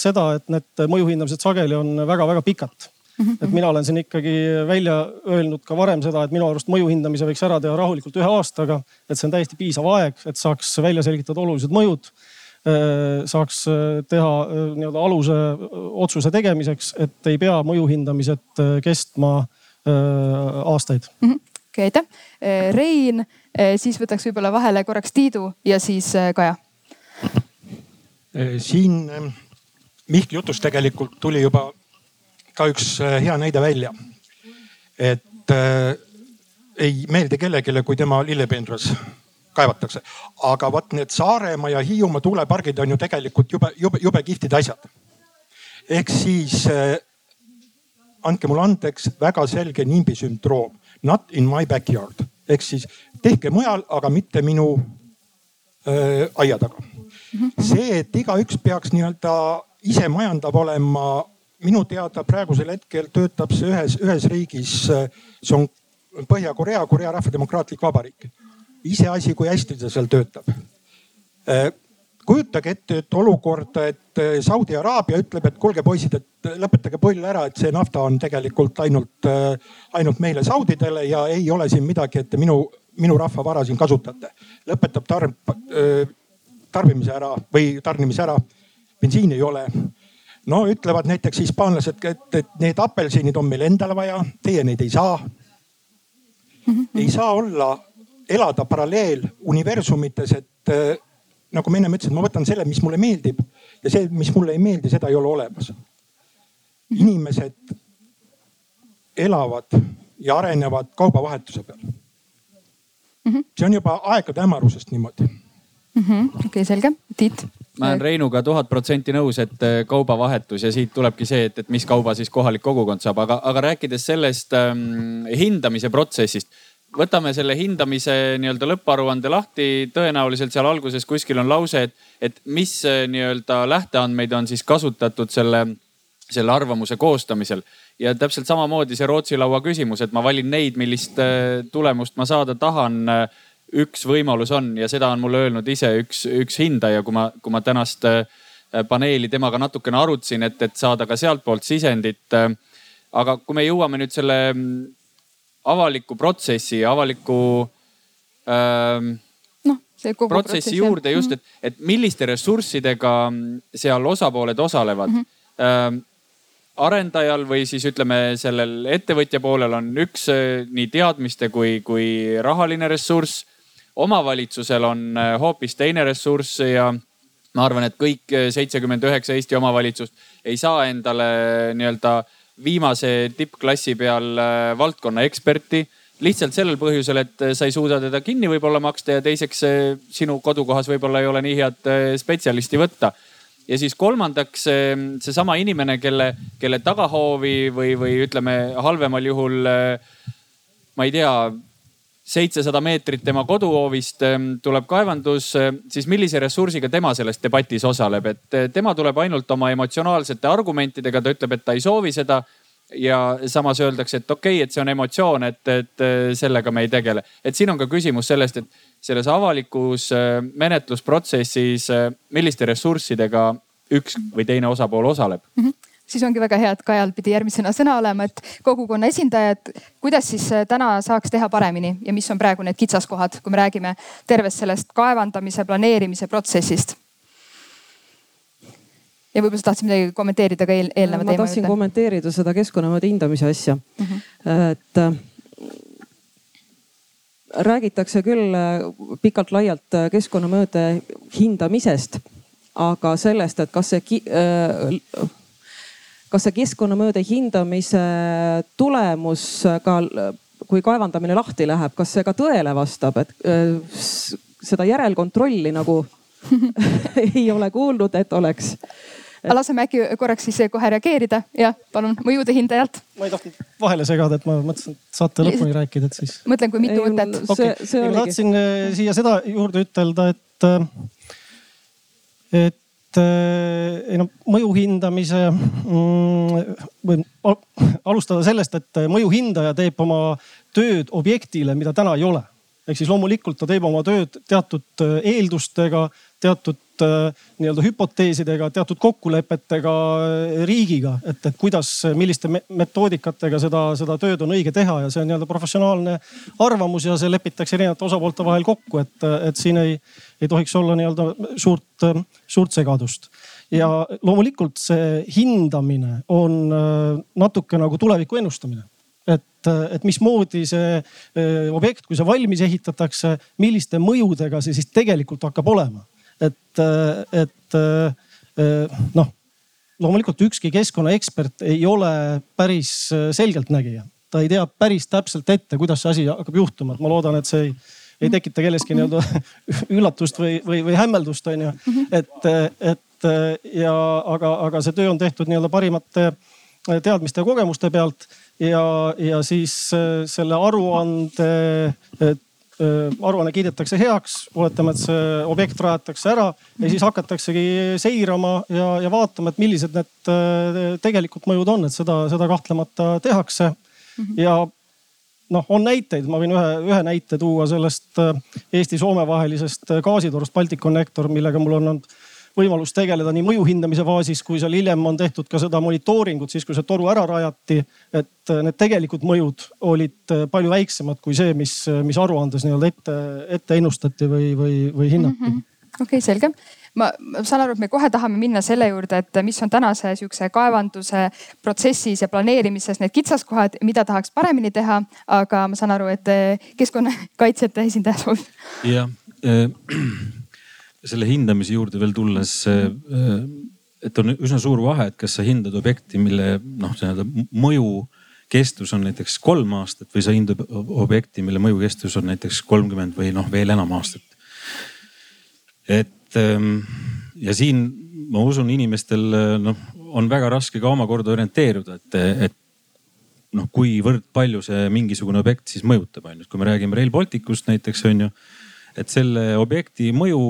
seda, et need mõju hindamised sageli on väga-väga pikad mhm. et mina olen siin ikkagi välja öelnud ka varem seda, et minu arust mõju hindamise võiks ära teha rahulikult ühe aastaga. et see on täiesti piisav aeg, et saaks välja selgitada olulised mõjud saaks äh, teha äh, nii-öelda aluse otsuse tegemiseks, et ei pea mõju hindamised kestma aastaid mm. -hmm. okei okay,, aitäh. Rein, siis võtaks võib-olla vahele korraks Tiidu ja siis Kaja. siin Mihkli jutust tegelikult tuli juba ka üks hea näide välja. et äh, ei meeldi kellelegi, kui tema lillependras kaevatakse. aga vot need Saaremaa ja Hiiumaa tuulepargid on ju tegelikult jube, jube, jube kihvtid asjad. ehk siis äh, andke mulle andeks, väga selge nimbi sündroom. Not in my backyard ehk siis tehke mujal, aga mitte minu äh, aia taga. see, et igaüks peaks nii-öelda ise majandav olema, minu teada praegusel hetkel töötab see ühes, ühes riigis, see on Põhja-Korea, Korea Rahvademokraatlik Vabariik iseasi, kui hästi ta seal töötab. Äh, kujutage ette, et olukorda, et äh, Saudi Araabia ütleb, et kuulge poisid, et lõpetage pull ära, et see nafta on tegelikult ainult, äh, ainult meile saudidele ja ei ole siin midagi, et te minu, minu rahva vara siin kasutate. lõpetab tarb, tarbimise ära või tarnimise ära. bensiini ei ole no ütlevad näiteks hispaanlased, et, et need apelsinid on meil endale vaja, teie neid ei saa. ei saa olla elada paralleeluniversumites, et äh, nagu ma ennem ütlesin, ma võtan selle, mis mulle meeldib ja see, mis mulle ei meeldi, seda ei ole olemas. inimesed elavad ja arenevad kaubavahetuse peal mm. -hmm. see on juba aegade hämarusest niimoodi mm -hmm.. okei okay,, selge, Tiit ma olen Reinuga tuhat protsenti nõus, et äh, kaubavahetus ja siit tulebki see, et, et mis kauba siis kohalik kogukond saab, aga, aga rääkides sellest ähm, hindamise protsessist võtame selle hindamise nii-öelda lõpparuande lahti, tõenäoliselt seal alguses kuskil on lause, et, et mis äh, nii-öelda lähteandmeid on siis kasutatud selle, selle arvamuse koostamisel. ja täpselt samamoodi see Rootsi laua küsimus, et ma valin neid, millist äh, tulemust ma saada tahan. üks võimalus on ja seda on mulle öelnud ise üks, üks hindaja, kui ma, kui ma tänast paneeli temaga natukene arutasin, et, et saada ka sealtpoolt sisendit. aga kui me jõuame nüüd selle avaliku protsessi, avaliku ähm, noh, see kogu protsessi protsess, juurde just, mhm. et, et milliste ressurssidega seal osapooled osalevad mm. -hmm. Ähm, arendajal või siis ütleme, sellel ettevõtja poolel on üks äh, nii teadmiste kui, kui rahaline ressurss. omavalitsusel on äh, hoopis teine ressurss ja ma arvan, et kõik äh, seitsekümmend üheksa Eesti omavalitsust ei saa endale nii-öelda äh, viimase tippklassi peal äh, valdkonna eksperti lihtsalt sellel põhjusel, et äh, sa ei suuda teda kinni võib-olla maksta ja teiseks äh, sinu kodukohas võib-olla ei ole nii head spetsialisti võtta. ja siis kolmandaks seesama inimene, kelle, kelle tagahoovi või, või ütleme halvemal juhul ma ei tea seitsesada meetrit tema koduhoovist ehm, tuleb kaevandus, ehm, siis millise ressursiga tema selles debatis osaleb, et eh, tema tuleb ainult oma emotsionaalsete argumentidega, ta ütleb, et ta ei soovi seda. ja samas öeldakse, et okei okay,, et see on emotsioon, et, et eh, sellega me ei tegele. et siin on ka küsimus sellest, et selles avalikus eh, menetlusprotsessis, milliste ressurssidega üks või teine osapool osaleb mm. -hmm siis ongi väga hea, et Kajal pidi järgmisena sõna olema, et kogukonna esindajad, kuidas siis äh, täna saaks teha paremini ja mis on praegu need kitsaskohad, kui me räägime tervest sellest kaevandamise, planeerimise protsessist? ja võib-olla sa tahtsid midagi kommenteerida ka eel, eelneva teema juurde? ma tahtsin kommenteerida seda keskkonnamõõde hindamise asja mm. -hmm. et äh, räägitakse küll äh, pikalt-laialt keskkonnamõõde hindamisest, aga sellest, et kas see äh, kas see keskkonnamõõde hindamise tulemus ka, kui kaevandamine lahti läheb, kas see ka tõele vastab, et äh, seda järelkontrolli nagu (laughs) ei ole kuulnud, et oleks aga laseme äkki korraks siis kohe reageerida, jah, palun, mõjude hindajalt. ma ei tahtnud vahele segada, et ma mõtlesin, et saate lõpuni rääkida, et siis. mõtlen, kui mitu mõtet. okei, ma tahtsin äh, siia seda juurde ütelda, et, äh, et et ei noh, mõju hindamise mm, või alustada sellest, et mõju hindaja teeb oma tööd objektile, mida täna ei ole. ehk siis loomulikult ta teeb oma tööd teatud äh, eeldustega, teatud äh, nii-öelda hüpoteesidega, teatud kokkulepetega äh, riigiga, et, et kuidas, milliste metoodikatega seda, seda tööd on õige teha ja see on nii-öelda professionaalne arvamus ja see lepitakse erinevate osapoolte vahel kokku, et, et siin ei ei tohiks olla nii-öelda suurt, suurt segadust. ja loomulikult see hindamine on äh, natuke nagu tuleviku ennustamine et, et mismoodi see objekt, kui see valmis ehitatakse, milliste mõjudega see siis tegelikult hakkab olema. Et, et noh, loomulikult ükski keskkonnaekspert ei ole päris selgeltnägija. ta ei tea päris täpselt ette, kuidas see asi hakkab juhtuma, et ma loodan, et see ei ei tekita kelleski nii-öelda (laughs) üllatust või, või, või hämmeldust, on ju. et, et ja aga, aga see töö on tehtud nii-öelda parimate teadmiste ja kogemuste pealt ja, ja siis selle aruande aruanne kiidetakse heaks, oletame, et see objekt rajatakse ära ja siis hakataksegi seirama ja, ja vaatama, et millised need äh, tegelikult mõjud on, et seda, seda kahtlemata tehakse. ja noh, on näiteid, ma võin ühe, ühe näite tuua sellest äh, Eesti-Soome vahelisest äh, gaasitorust Balticconnector, millega mul on olnud võimalus tegeleda nii mõju hindamise faasis, kui seal hiljem on tehtud ka seda monitooringut, siis kui see toru ära rajati. et äh, need tegelikud mõjud olid palju väiksemad kui see, mis, mis aruandes nii-öelda ette, ette ennustati või, või, või hinnati mm -hmm.. okei okay,, selge ma, ma saan aru, et me kohe tahame minna selle juurde, et mis on tänase sihukese kaevanduse protsessis ja planeerimises need kitsaskohad, mida tahaks paremini teha. aga ma saan aru, et eh, keskkonnakaitsjate esindaja soovib. jah selle hindamise juurde veel tulles äh,, et on üsna suur vahe, et kas sa hindad objekti, mille noh, nii-öelda mõju kestus on näiteks kolm aastat või sa hindad objekti, mille mõju kestus on näiteks kolmkümmend või noh, veel enam aastat. et Ehm, ja siin ma usun, inimestel noh, on väga raske ka omakorda orienteeruda, et, et noh, kuivõrd palju see mingisugune objekt siis mõjutab, on ju. kui me räägime Rail Balticust näiteks on ju et selle objekti mõju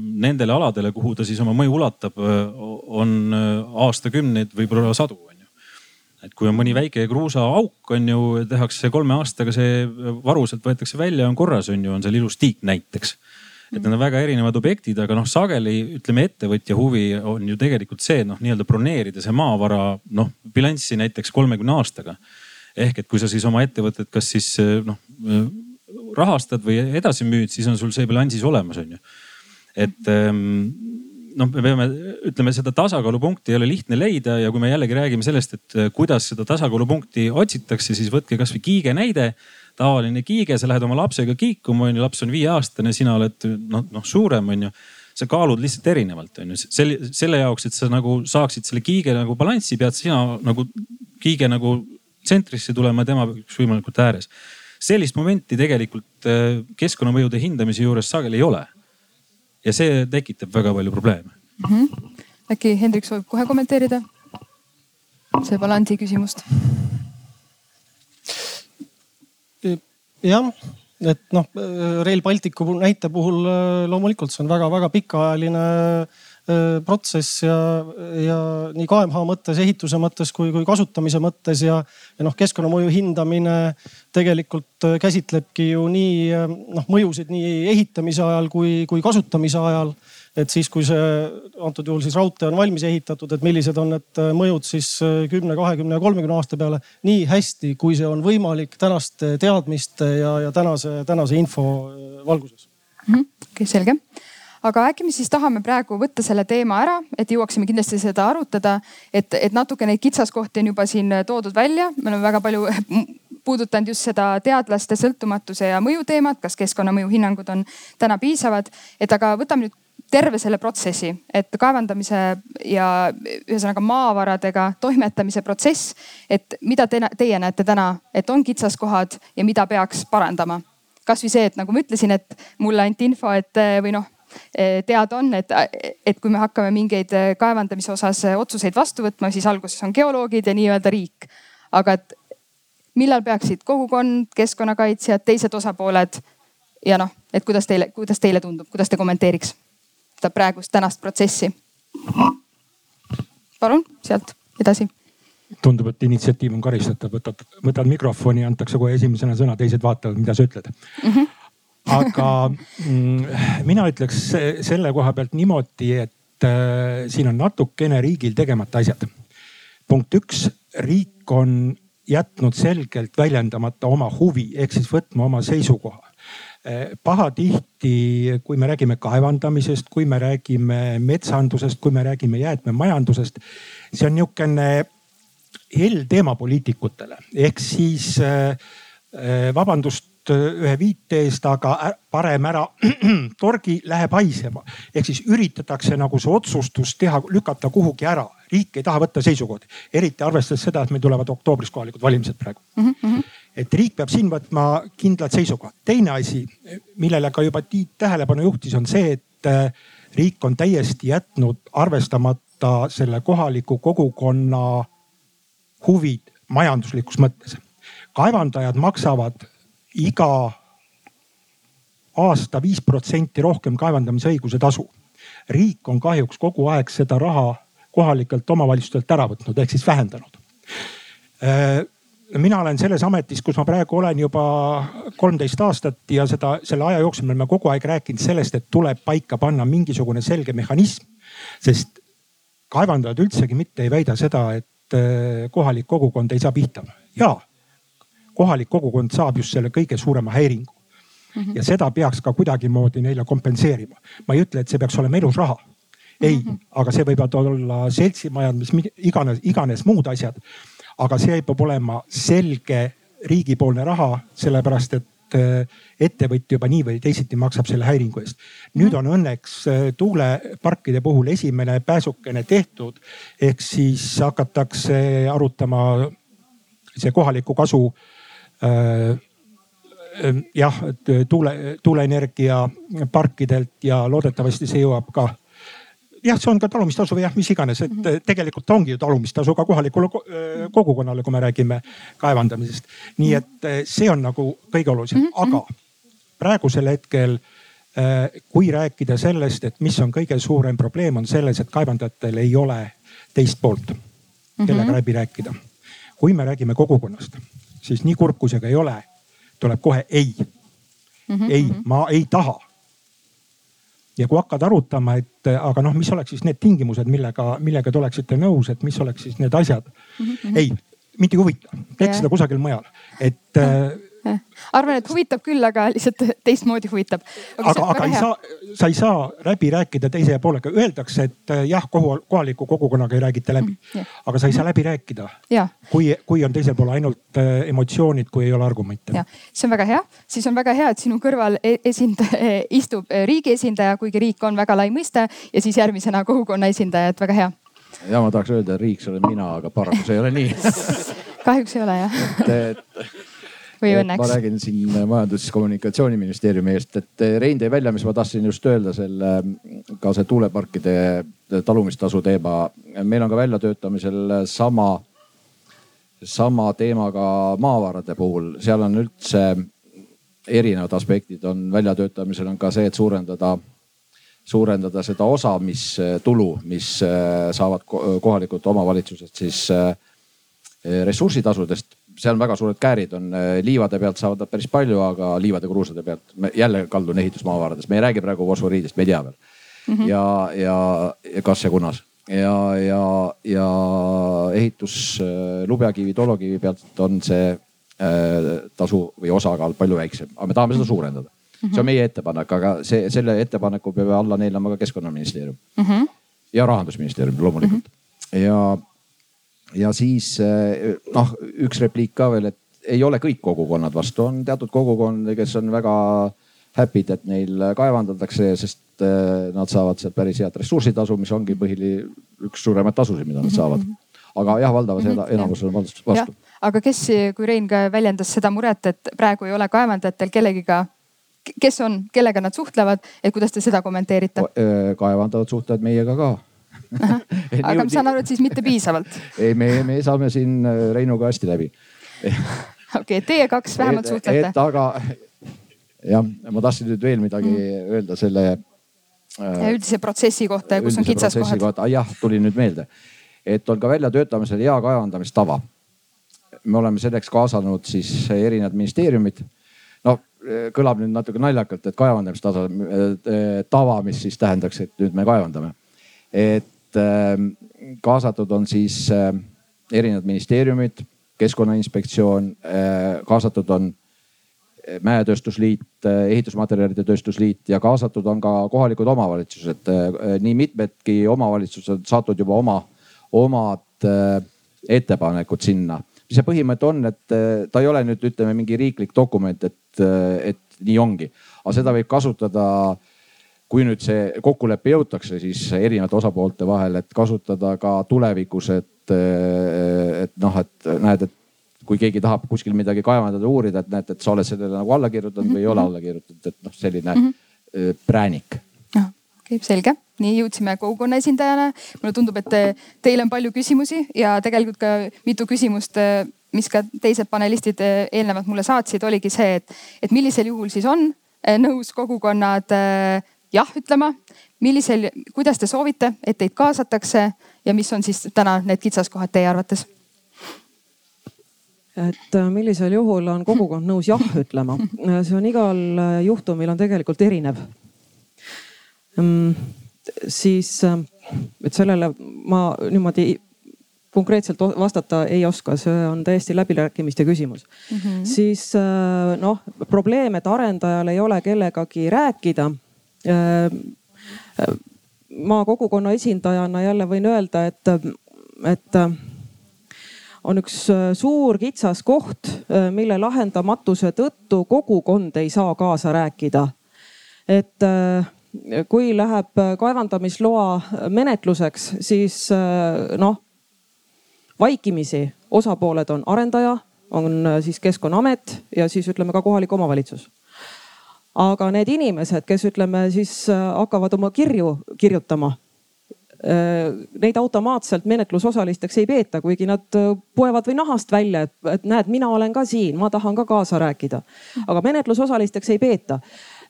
nendele aladele, kuhu ta siis oma mõju ulatab, on aastakümneid, võib-olla sadu, on ju. et kui on mõni väike kruusaauk, on ju, tehakse kolme aastaga see varu sealt võetakse välja, on korras, on ju, on seal ilus tiik näiteks et need on väga erinevad objektid, aga noh, sageli ütleme, ettevõtja huvi on ju tegelikult see noh, nii-öelda broneerida see maavara noh bilanssi näiteks kolmekümne aastaga. ehk et kui sa siis oma ettevõtet, kas siis noh rahastad või edasi müüd, siis on sul see bilansis olemas, on ju. et ähm, noh, me peame, ütleme seda tasakaalupunkti ei ole lihtne leida ja kui me jällegi räägime sellest, et äh, kuidas seda tasakaalupunkti otsitakse, siis võtke kasvõi kiige näide. tavaline kiige, sa lähed oma lapsega kiikuma, on ju, laps on viieaastane, sina oled noh, noh suurem, on ju sa kaalud lihtsalt erinevalt, on ju. selle, selle jaoks, et sa nagu saaksid selle kiige nagu balanssi, pead sina nagu kiige nagu tsentrisse tulema, tema üks võimalikult ääres sellist momenti tegelikult äh, keskkonnamõjude hindamise juures sageli ei ole. ja see tekitab väga palju probleeme mm. -hmm. äkki Hendrik soovib kohe kommenteerida see balansi küsimust? jah, et noh, Rail Balticu näite puhul äh, loomulikult see on väga-väga pikaajaline Äh, protsess ja, ja nii KMH mõttes, ehituse mõttes kui, kui kasutamise mõttes ja, ja noh, keskkonnamõju hindamine tegelikult äh, käsitlebki ju nii äh, noh, mõjusid nii ehitamise ajal kui, kui kasutamise ajal. et siis, kui see antud juhul siis raudtee on valmis ehitatud, et millised on need mõjud siis kümne, kahekümne ja kolmekümne aasta peale nii hästi, kui see on võimalik tänaste teadmiste ja, ja tänase, tänase info valguses. Mhm, okei, selge aga äkki me siis tahame praegu võtta selle teema ära, et jõuaksime kindlasti seda arutada, et, et natuke neid kitsaskohti on juba siin toodud välja, me oleme väga palju puudutanud just seda teadlaste sõltumatuse ja mõju teemat, kas keskkonnamõju hinnangud on täna piisavad, et aga võtame nüüd terve selle protsessi, et kaevandamise ja ühesõnaga maavaradega toimetamise protsess, et mida te, teie näete täna, et on kitsaskohad ja mida peaks parandama? kasvõi see, et nagu ma ütlesin, et mulle anti info, et või noh teada on, et, et kui me hakkame mingeid eh, kaevandamise osas eh, otsuseid vastu võtma, siis alguses on geoloogid ja nii-öelda riik. aga et millal peaksid kogukond, keskkonnakaitsjad, teised osapooled ja noh, et kuidas teile, kuidas teile tundub, kuidas te kommenteeriks seda praegust, tänast protsessi? palun sealt edasi tundub, et initsiatiiv on karistatav, võtad, võtad mikrofoni, antakse kohe esimesena sõna, teised vaatavad, mida sa ütled mm. -hmm aga mm, mina ütleks selle koha pealt niimoodi, et äh, siin on natukene riigil tegemata asjad. punkt üks, riik on jätnud selgelt väljendamata oma huvi ehk siis võtma oma seisukoha äh, pahatihti, kui me räägime kaevandamisest, kui me räägime metsandusest, kui me räägime jäätmemajandusest, see on nihukene hell teema poliitikutele ehk siis äh, vabandust ühe viite eest, aga parem ära (clears throat) torgi, läheb haisema. ehk siis üritatakse nagu see otsustus teha, lükata kuhugi ära. riik ei taha võtta seisukohti, eriti arvestades seda, et meil tulevad oktoobris kohalikud valimised praegu mm. -hmm. et riik peab siin võtma kindlad seisukohad. teine asi, millele ka juba Tiit tähelepanu juhtis, on see, et äh, riik on täiesti jätnud arvestamata selle kohaliku kogukonna huvid majanduslikus mõttes kaevandajad maksavad iga aasta viis protsenti rohkem kaevandamisõiguse tasu. riik on kahjuks kogu aeg seda raha kohalikelt omavalitsustelt ära võtnud ehk siis vähendanud. Äh, mina olen selles ametis, kus ma praegu olen juba kolmteist aastat ja seda, selle aja jooksul me oleme kogu aeg rääkinud sellest, et tuleb paika panna mingisugune selge mehhanism. sest kaevandajad üldsegi mitte ei väida seda, et äh, kohalik kogukond ei saa pihta. ja kohalik kogukond saab just selle kõige suurema häiringu mm. -hmm. ja seda peaks ka kuidagimoodi neile kompenseerima. ma ei ütle, et see peaks olema elus raha. ei mm, -hmm. aga see võivad olla seltsimajad, mis iganes, iganes muud asjad. aga see peab olema selge riigipoolne raha, sellepärast et äh, ettevõtja juba nii või teisiti maksab selle häiringu eest. nüüd on õnneks äh, tuuleparkide puhul esimene pääsukene tehtud. ehk siis hakatakse arutama see kohaliku kasu jah, tuule, tuuleenergia parkidelt ja loodetavasti see jõuab ka jah, see on ka talumistasu või jah, mis iganes, et tegelikult ongi ju talumistasu ka kohalikule kogukonnale, kui me räägime kaevandamisest. nii et see on nagu kõige olulisem mm, -hmm. aga praegusel hetkel kui rääkida sellest, et mis on kõige suurem probleem, on selles, et kaevandajatel ei ole teist poolt, kellega -hmm. läbi rääkida. kui me räägime kogukonnast, siis nii kurb kui see ka ei ole, tuleb kohe ei mm. -hmm. ei, mhm. ma ei taha ja kui hakkad arutama, et aga noh, mis oleks siis need tingimused, millega, millega te oleksite nõus, et mis oleks siis need asjad mm. -hmm. ei, mind ei huvita, teeks seda kusagil mujal, et äh, arvan, et huvitab küll, aga lihtsalt teistmoodi huvitab. aga, aga ei saa, sa ei saa läbi rääkida teise poolega, öeldakse, et äh, jah, kohaliku kogukonnaga ei räägita läbi. Mm,. aga sa ei saa läbi rääkida. kui, kui on teisel pool ainult äh, emotsioonid, kui ei ole argumente. see on väga hea, siis on väga hea, et sinu kõrval e-, esindaja, (laughs) istub riigi esindaja, kuigi riik on väga lai mõiste ja siis järgmisena kogukonna esindaja, et väga hea. Ja ma tahaks öelda, riik, see olen mina, aga paraku see ei ole nii. (laughs) Kahjuks ei ole jah. Et, et või õnneks? ma räägin siin Majandus- ja Kommunikatsiooniministeeriumi eest, et Rein tõi välja, mis ma tahtsin just öelda selle, ka see tuuleparkide talumistasu teema. meil on ka väljatöötamisel sama, sama teema ka maavarade puhul, seal on üldse erinevad aspektid on väljatöötamisel on ka see, et suurendada suurendada seda osa, mis tulu, mis saavad kohalikud omavalitsused siis ressursitasudest seal on väga suured käärid on, äh, liivade pealt saavad nad päris palju, aga liivade kruusade pealt jälle kaldun ehitusmaavaradest, me ei räägi praegu fosforiidist, me ei tea veel mm. -hmm. ja, ja, ja kas ja kunas ja, ja, ja ehitus äh, lubjakivi, tolokivi pealt on see äh, tasu või osakaal palju väiksem, aga me tahame seda suurendada mm. -hmm. see on meie ettepanek, aga see, selle ettepaneku peab alla neelama ka keskkonnaministeerium mm -hmm. ja rahandusministeerium loomulikult mm. -hmm. ja ja siis eh, noh, üks repliik ka veel, et ei ole kõik kogukonnad vastu, on teatud kogukondi, kes on väga happy'd, et neil kaevandatakse, sest eh, nad saavad sealt päris head ressursitasu, mis ongi põhili üks suuremaid tasusid, mida nad saavad. aga jah, valdavas mm -hmm. enamus on vastu. aga kes, kui Rein ka väljendas seda muret, et praegu ei ole kaevandajatel kellegiga kes on, kellega nad suhtlevad, et kuidas te seda kommenteerite? Eh, kaevandajad suhtlevad meiega ka (laughs) aga ma saan aru, et siis mitte piisavalt. (laughs) ei, me, me saame siin äh, Reinuga hästi läbi. (laughs) okei, teie kaks vähemalt et, suhtlete. et aga jah, ma tahtsin nüüd veel midagi mm. öelda selle äh,. üldise protsessi kohta ja kus on kitsaskohad. jah, tuli nüüd meelde, et on ka väljatöötamisel hea kaevandamistava. me oleme selleks kaasanud siis erinevad ministeeriumid. noh, kõlab nüüd natuke naljakalt, et kaevandamistava, äh, tava, mis siis tähendaks, et nüüd me kaevandame. et Ähm, kaasatud on siis äh, erinevad ministeeriumid, keskkonnainspektsioon, äh, kaasatud on äh, mäetööstusliit, ehitusmaterjalide tööstusliit ja kaasatud on ka kohalikud omavalitsused. nii mitmedki omavalitsused saatnud juba oma, omad ettepanekud sinna. mis see põhimõte on, et ta ei ole nüüd ütleme mingi riiklik dokument, et, et nii ongi, aga seda võib kasutada kui nüüd see kokkulepe jõutakse, siis erinevate osapoolte vahel, et kasutada ka tulevikus, et, et noh, et näed, et kui keegi tahab kuskil midagi kaevandada, uurida, et näed, et sa oled sellele nagu alla kirjutanud mm -hmm. või ei ole alla kirjutatud, et noh, selline mm -hmm. präänik. noh, okei okay,, selge, nii jõudsime kogukonna esindajana. mulle tundub, et te, teil on palju küsimusi ja tegelikult ka mitu küsimust mis ka teised panelistid eelnevalt mulle saatsid, oligi see, et, et millisel juhul siis on nõus kogukonnad jah ütlema, millisel, kuidas te soovite, et teid kaasatakse ja mis on siis täna need kitsaskohad teie arvates? et äh, millisel juhul on kogukond nõus jah (laughs) ütlema, see on igal äh, juhtumil on tegelikult erinev. Mm, siis, äh, et sellele ma niimoodi konkreetselt vastata ei oska, see on täiesti läbirääkimiste küsimus mm. -hmm. siis noh, probleem, et arendajal ei ole kellegagi rääkida Äh, äh, ma kogukonna esindajana jälle võin öelda, et, et äh, on üks suur kitsas koht, mille lahendamatuse tõttu kogukond ei saa kaasa rääkida. et kui läheb kaevandamisloa menetluseks, siis noh, vaikimisi osapooled on arendaja, on siis keskkonnaamet ja siis ütleme ka kohalik omavalitsus aga need inimesed, kes ütleme siis äh, hakkavad oma kirju kirjutama neid automaatselt menetlusosalisteks ei peeta, kuigi nad poevad või nahast välja, et näed, mina olen ka siin, ma tahan ka kaasa rääkida. aga menetlusosalisteks ei peeta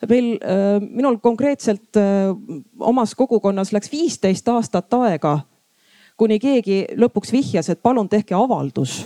meil, minul konkreetselt omas kogukonnas läks viisteist aastat aega, kuni keegi lõpuks vihjas, et palun tehke avaldus,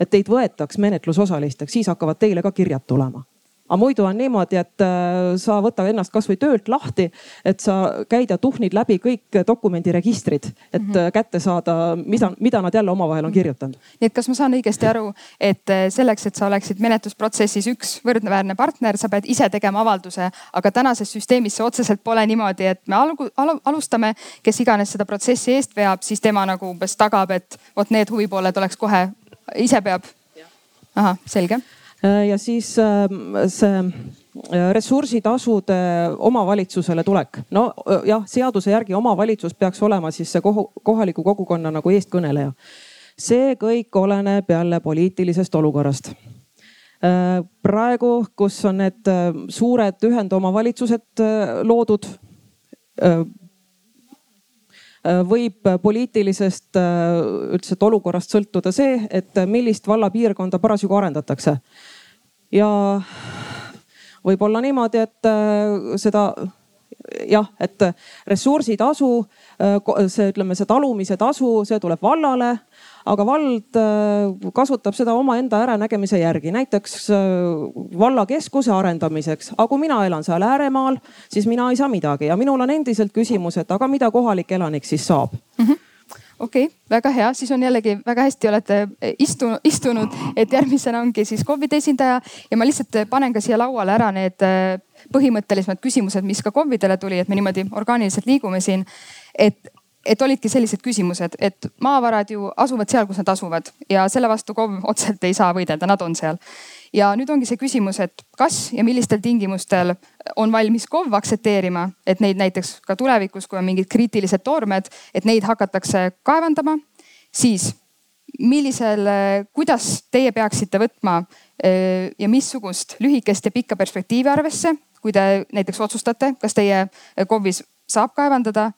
et teid võetaks menetlusosalisteks, siis hakkavad teile ka kirjad tulema aga muidu on niimoodi, et äh, sa võta ennast kasvõi töölt lahti, et sa käid ja tuhnid läbi kõik dokumendiregistrid, et mm -hmm. kätte saada, mida, mida nad jälle omavahel on kirjutanud. nii et kas ma saan õigesti aru, et äh, selleks, et sa oleksid menetlusprotsessis üks võrdväärne partner, sa pead ise tegema avalduse, aga tänases süsteemis see otseselt pole niimoodi, et me algu, al, alustame, kes iganes seda protsessi eest veab, siis tema nagu umbes tagab, et vot need huvipooled oleks kohe, ise peab. ahah, selge ja siis ähm, see äh, ressursitasude omavalitsusele tulek. no äh, jah, seaduse järgi omavalitsus peaks olema siis see kohaliku kogukonna nagu eestkõneleja. see kõik oleneb jälle poliitilisest olukorrast. praegu, kus on need suured ühendomavalitsused loodud võib poliitilisest üldiselt olukorrast sõltuda see, et millist vallapiirkonda parasjagu arendatakse. Ja võib olla niimoodi, et äh, seda jah, et ressursitasu, äh, see ütleme, see talumise tasu, see tuleb vallale, aga vald äh, kasutab seda omaenda äranägemise järgi, näiteks vallakeskuse arendamiseks. aga kui mina elan seal ääremaal, siis mina ei saa midagi ja minul on endiselt küsimus, et aga mida kohalik elanik siis saab mm? -hmm okei okay,, väga hea, siis on jällegi väga hästi olete istunud, istunud, et järgmisena ongi siis KOV-ide esindaja ja ma lihtsalt panen ka siia lauale ära need äh, põhimõttelisemad küsimused, mis ka KOV-idele tuli, et me niimoodi orgaaniliselt liigume siin. et, et olidki sellised küsimused, et maavarad ju asuvad seal, kus nad asuvad ja selle vastu KOV otseselt ei saa võidelda, nad on seal. Ja nüüd ongi see küsimus, et kas ja millistel tingimustel on valmis KOV aktsepteerima, et neid näiteks ka tulevikus, kui on mingid kriitilised toormed, et neid hakatakse kaevandama, siis millisel, kuidas teie peaksite võtma eh, ja missugust lühikest ja pikka perspektiivi arvesse, kui te näiteks otsustate, kas teie KOV-is saab kaevandada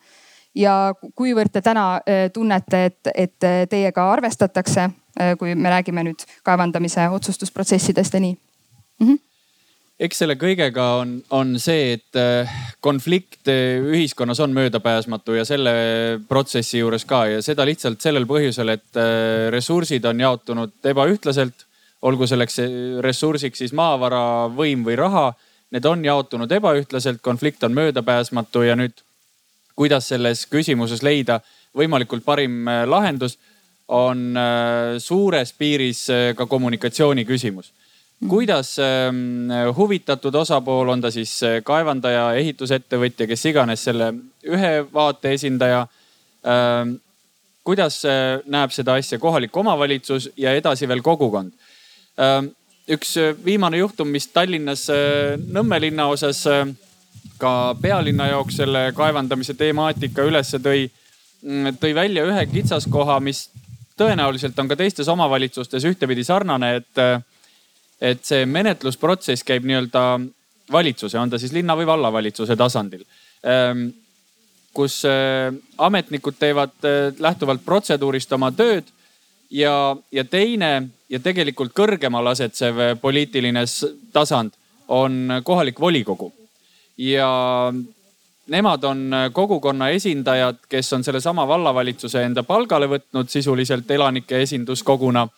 ja kuivõrd te täna eh, tunnete, et, et teiega arvestatakse Äh, kui me räägime nüüd kaevandamise otsustusprotsessidest ja nii mm. -hmm eks selle kõigega on, on see, et äh, konflikt ühiskonnas on möödapääsmatu ja selle protsessi juures ka ja seda lihtsalt sellel põhjusel, et ressursid on jaotunud ebaühtlaselt. olgu selleks ressursiks siis maavara, võim või raha. Need on jaotunud ebaühtlaselt, konflikt on möödapääsmatu ja nüüd kuidas selles küsimuses leida võimalikult parim lahendus on äh, suures piiris äh, ka kommunikatsiooni küsimus. Mhm. kuidas ähm, huvitatud osapool, on ta siis äh, kaevandaja, ehitusettevõtja, kes iganes selle ühe vaate esindaja. Ähm, kuidas näeb seda asja kohalik omavalitsus ja edasi veel kogukond? Ähm, üks viimane juhtum, mis Tallinnas Nõmme linnaosas ka pealinna jaoks selle kaevandamise temaatika ülesse tõi, mm, tõi välja ühe kitsaskoha, mis tõenäoliselt on ka teistes omavalitsustes ühtepidi sarnane, et, et see menetlusprotsess käib nii-öelda valitsuse, on ta siis linna või vallavalitsuse tasandil. Ehm, kus eh, ametnikud teevad eh, lähtuvalt protseduurist oma tööd ja, ja teine ja tegelikult kõrgemal asetsev poliitiline tasand on kohalik volikogu. Ja nemad on kogukonna esindajad, kes on sellesama vallavalitsuse enda palgale võtnud sisuliselt elanike esinduskoguna.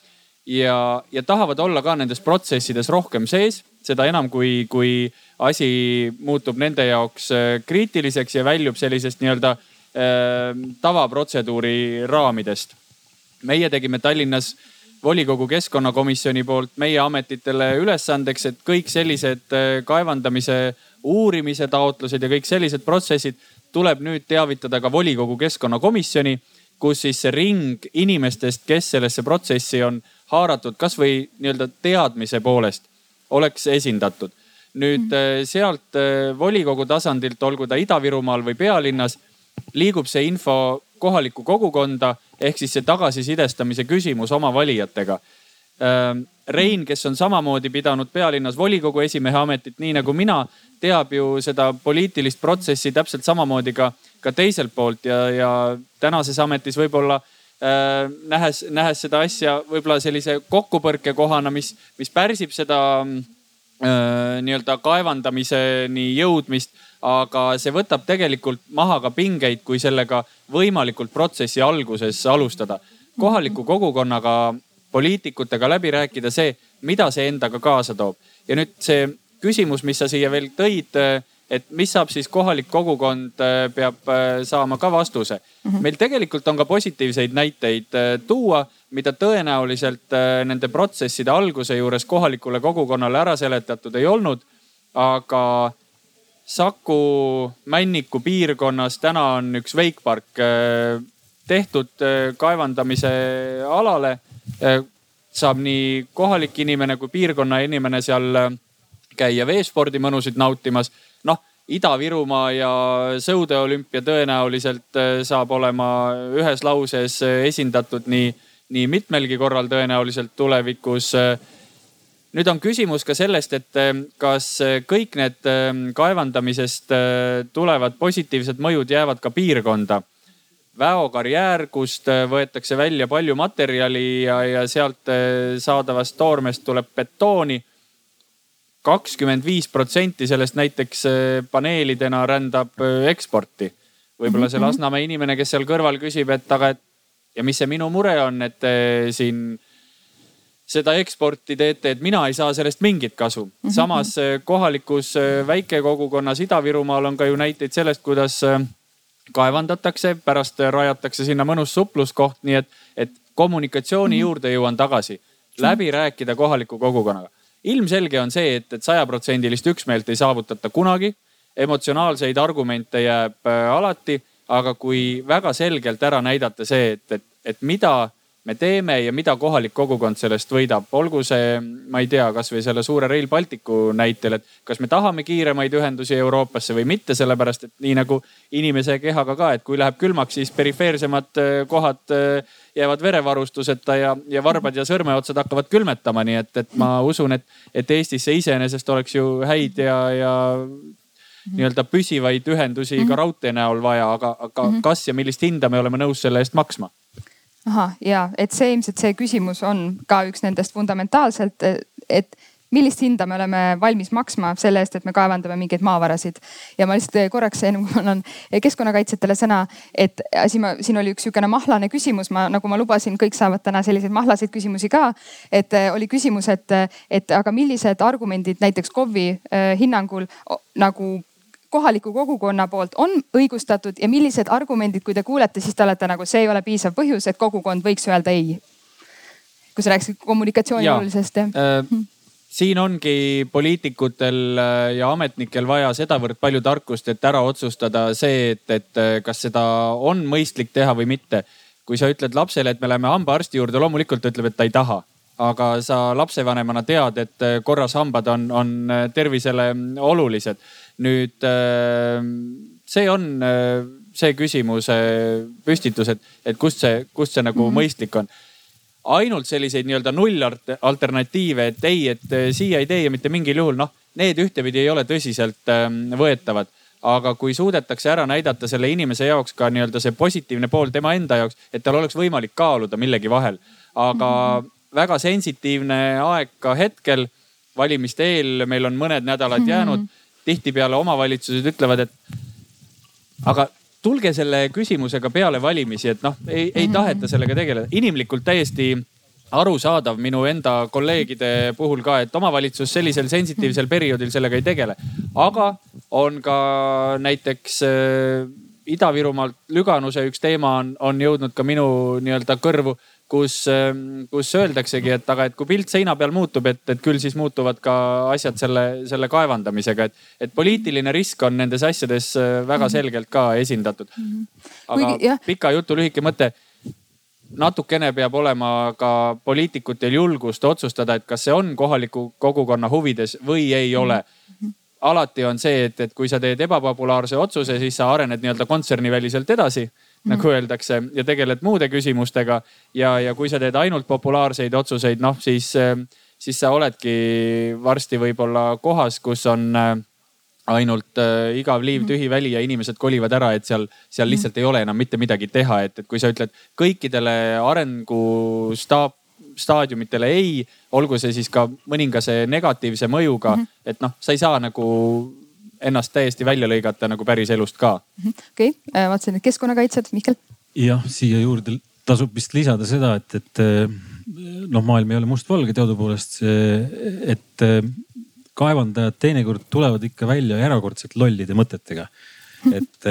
ja, ja tahavad olla ka nendes protsessides rohkem sees, seda enam, kui, kui asi muutub nende jaoks äh, kriitiliseks ja väljub sellisest nii-öelda äh, tavaprotseduuri raamidest. meie tegime Tallinnas volikogu keskkonnakomisjoni poolt meie ametitele ülesandeks, et kõik sellised äh, kaevandamise uurimise taotlused ja kõik sellised protsessid tuleb nüüd teavitada ka volikogu keskkonnakomisjoni, kus siis see ring inimestest, kes sellesse protsessi on haaratud, kasvõi nii-öelda teadmise poolest oleks esindatud. nüüd mm -hmm. sealt äh, volikogu tasandilt, olgu ta Ida-Virumaal või pealinnas, liigub see info kohalikku kogukonda ehk siis see tagasisidestamise küsimus oma valijatega. Äh, Rein, kes on samamoodi pidanud pealinnas volikogu esimehe ametit, nii nagu mina, teab ju seda poliitilist protsessi täpselt samamoodi ka, ka teiselt poolt ja, ja tänases ametis võib-olla äh, nähes, nähes seda asja võib-olla sellise kokkupõrke kohana, mis, mis pärsib seda äh, nii-öelda kaevandamiseni jõudmist aga see võtab tegelikult maha ka pingeid, kui sellega võimalikult protsessi alguses alustada. kohaliku kogukonnaga, poliitikutega läbi rääkida see, mida see endaga kaasa toob. ja nüüd see küsimus, mis sa siia veel tõid, et mis saab siis kohalik kogukond, peab saama ka vastuse mm. -hmm. meil tegelikult on ka positiivseid näiteid tuua, mida tõenäoliselt nende protsesside alguse juures kohalikule kogukonnale ära seletatud ei olnud. aga Saku Männiku piirkonnas täna on üks veikpark tehtud kaevandamise alale. Saab nii kohalik inimene kui piirkonna inimene seal käia veespordimõnusid nautimas. noh, Ida-Virumaa ja sõude olümpia tõenäoliselt saab olema ühes lauses esindatud nii, nii mitmelgi korral tõenäoliselt tulevikus nüüd on küsimus ka sellest, et kas äh, kõik need ähm, kaevandamisest äh, tulevad positiivsed mõjud jäävad ka piirkonda. Väo karjäär, kust äh, võetakse välja palju materjali ja, ja sealt saadavast toormest tuleb betooni. Kakskümmend viis protsenti sellest näiteks paneelidena rändab eksporti. võib-olla see mhm, mhm. Lasnamäe inimene, kes seal kõrval küsib, et aga, et ja mis see minu mure on, et siin seda eksporti teete, et mina ei saa sellest mingit kasu. -hmm. samas kohalikus väikekogukonnas Ida-Virumaal on ka ju näiteid sellest, kuidas kaevandatakse, pärast rajatakse sinna mõnus supluskoht, nii et, et kommunikatsiooni mm -hmm. juurde jõuan tagasi. läbi rääkida kohaliku kogukonnaga. Ilmselge on see, et, et sajaprotsendilist üksmeelt ei saavutata kunagi. emotsionaalseid argumente jääb alati, aga kui väga selgelt ära näidata see, et, et, et mida me teeme ja mida kohalik kogukond sellest võidab. olgu see, ma ei tea, kasvõi selle suure Rail Balticu näitel, et kas me tahame kiiremaid ühendusi Euroopasse või mitte, sellepärast et nii nagu inimese kehaga ka, et kui läheb külmaks, siis perifeersemad äh, kohad äh, jäävad verevarustuseta ja, ja varbad ja sõrmeotsad hakkavad külmetama, nii et, et ma usun, et, et Eestis see iseenesest oleks ju häid ja, ja nii-öelda püsivaid ühendusi ka mhm. raudtee näol vaja, aga, aga mhm. kas ja millist hinda me oleme nõus selle eest maksma? Ahah, ja et see ilmselt see küsimus on ka üks nendest fundamentaalselt, et millist hinda me oleme valmis maksma selle eest, et me kaevandame mingeid maavarasid. ja ma lihtsalt korraks, enne kui ma annan keskkonnakaitsjatele sõna, et siin, siin oli üks sihukene mahlane küsimus, ma nagu ma lubasin, kõik saavad täna selliseid mahlaseid küsimusi ka. et oli küsimus, et, et aga millised argumendid näiteks KOV-i eh, hinnangul nagu kohaliku kogukonna poolt on õigustatud ja millised argumendid, kui te kuulete, siis te olete nagu, see ei ole piisav põhjus, et kogukond võiks öelda ei. kui sa rääkisid kommunikatsiooni olulisest jah äh, hm. siin ongi poliitikutel äh, ja ametnikel vaja sedavõrd palju tarkust, et ära otsustada see, et, et äh, kas seda on mõistlik teha või mitte. kui sa ütled lapsele, et me läheme hambaarsti juurde, loomulikult ta ütleb, et ta ei taha aga sa lapsevanemana tead, et äh, korras hambad on, on tervisele olulised nüüd äh, see on äh, see küsimuse püstitus, et, et kust see, kust see nagu mm -hmm. mõistlik on ainult selliseid nii-öelda nullalternatiive, et ei, et äh, siia ei tee ja mitte mingil juhul, noh, need ühtepidi ei ole tõsiselt ähm, võetavad. aga kui suudetakse ära näidata selle inimese jaoks ka nii-öelda see positiivne pool tema enda jaoks, et tal oleks võimalik kaaluda millegi vahel. aga mm -hmm. väga sensitiivne aeg ka hetkel, valimiste eel, meil on mõned nädalad mm -hmm. Tihtipeale omavalitsused ütlevad, et aga tulge selle küsimusega peale valimisi, et noh, ei, ei mhm. taheta sellega tegeleda. inimlikult täiesti arusaadav minu enda kolleegide puhul ka, et omavalitsus sellisel sensitiivsel perioodil sellega ei tegele. aga on ka näiteks äh, Ida-Virumaalt Lüganuse üks teema on, on jõudnud ka minu nii-öelda kõrvu kus, ähm, kus öeldaksegi, et aga, et kui pilt seina peal muutub, et, et küll siis muutuvad ka asjad selle, selle kaevandamisega, et, et poliitiline risk on nendes asjades äh, väga mhm. selgelt ka esindatud. Mhm. aga Kuigi, pika jutu lühike mõte natukene peab olema ka poliitikutel julgust otsustada, et kas see on kohaliku kogukonna huvides või ei ole mm. -hmm alati on see, et, et kui sa teed ebapopulaarse otsuse, siis sa arened nii-öelda kontserniväliselt edasi mm. Nagu öeldakse, ja tegeled muude küsimustega. ja, ja kui sa teed ainult populaarseid otsuseid, noh siis siis sa oledki varsti võib-olla kohas, kus on äh, ainult äh, igav liiv, tühi väli ja inimesed kolivad ära, et seal, seal lihtsalt ei ole enam mitte midagi teha, et, et kui sa ütled kõikidele arengustaap staadiumitele ei, olgu see siis ka mõningase negatiivse mõjuga mm, -hmm. et noh, sa ei saa nagu ennast täiesti välja lõigata nagu päris elust ka. Mhm. okei okay., vaatasin, et keskkonnakaitsjad, Mihkel. jah, siia juurde tasub vist lisada seda, et, et noh, maailm ei ole mustvalge teadupoolest, et kaevandajad teinekord tulevad ikka välja erakordselt lollide mõtetega (laughs) et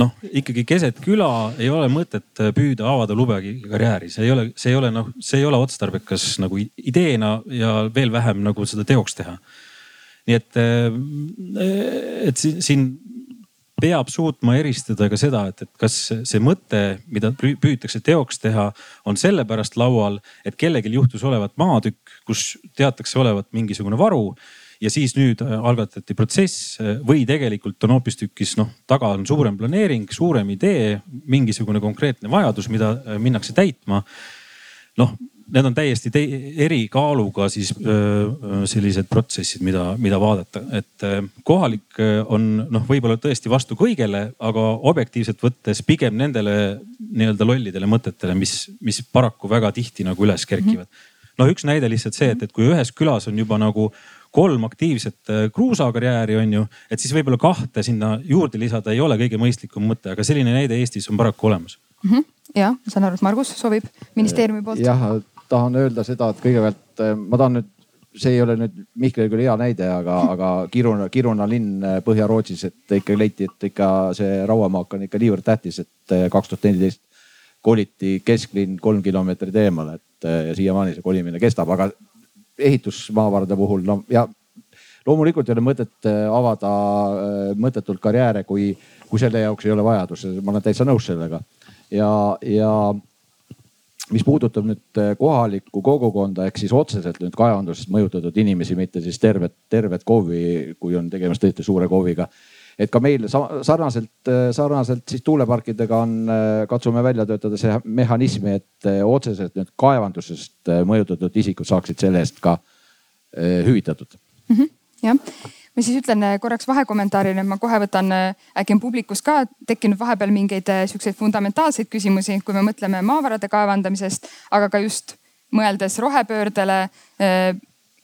noh, ikkagi keset küla ei ole mõtet püüda avada lubekarjääri, see ei ole, see ei ole noh, see ei ole otstarbekas nagu ideena ja veel vähem nagu seda teoks teha. Nii et, et siin peab suutma eristada ka seda, et, et kas see mõte, mida püütakse teoks teha, on sellepärast laual, et kellelgi juhtus olevat maatükk, kus teatakse olevat mingisugune varu ja siis nüüd äh, algatati protsess äh, või tegelikult on hoopistükkis noh, taga on suurem planeering, suurem idee, mingisugune konkreetne vajadus, mida äh, minnakse täitma. noh, need on täiesti eri kaaluga siis sellised protsessid, mida, mida vaadata, et kohalik on noh, võib-olla tõesti vastu kõigele, aga objektiivselt võttes pigem nendele nii-öelda lollidele mõtetele, mis, mis paraku väga tihti nagu üles kerkivad. Mhm. no üks näide lihtsalt see, et, et kui ühes külas on juba nagu kolm aktiivset kruusakarjääri on ju, et siis võib-olla kahte sinna juurde lisada ei ole kõige mõistlikum mõte, aga selline näide Eestis on paraku olemas mm. -hmm. ja ma saan aru, et Margus soovib ministeeriumi poolt. jah, tahan öelda seda, et kõigepealt äh, ma tahan nüüd, see ei ole nüüd Mihklile küll hea näide, aga, aga Kiruna, Kiruna linn äh, Põhja-Rootsis, et ikka leiti, et ikka see rauamaak on ikka niivõrd tähtis, et kaks tuhat neliteist koliti kesklinn kolm kilomeetrit eemale, et siiamaani see kolimine kestab, aga ehitusmaavarade puhul no ja loomulikult ei ole mõtet avada mõttetult karjääre, kui, kui selle jaoks ei ole vajadus, ma olen täitsa nõus sellega. ja, ja mis puudutab nüüd äh, kohalikku kogukonda ehk siis otseselt nüüd kaevandusest mõjutatud inimesi, mitte siis tervet, tervet KOV-i, kui on tegemist tõesti suure KOV-iga. et ka meil sarnaselt, sarnaselt siis tuuleparkidega on, katsume välja töötada see mehhanismi, et otseselt nüüd kaevandusest mõjutatud isikud saaksid selle eest ka hüvitatud mm. -hmm jah, ma siis ütlen äh, korraks vahekommentaarina, ma kohe võtan, äh, äkki on publikus ka tekkinud vahepeal mingeid äh, siukseid fundamentaalseid küsimusi, kui me mõtleme maavarade kaevandamisest, aga ka just mõeldes rohepöördele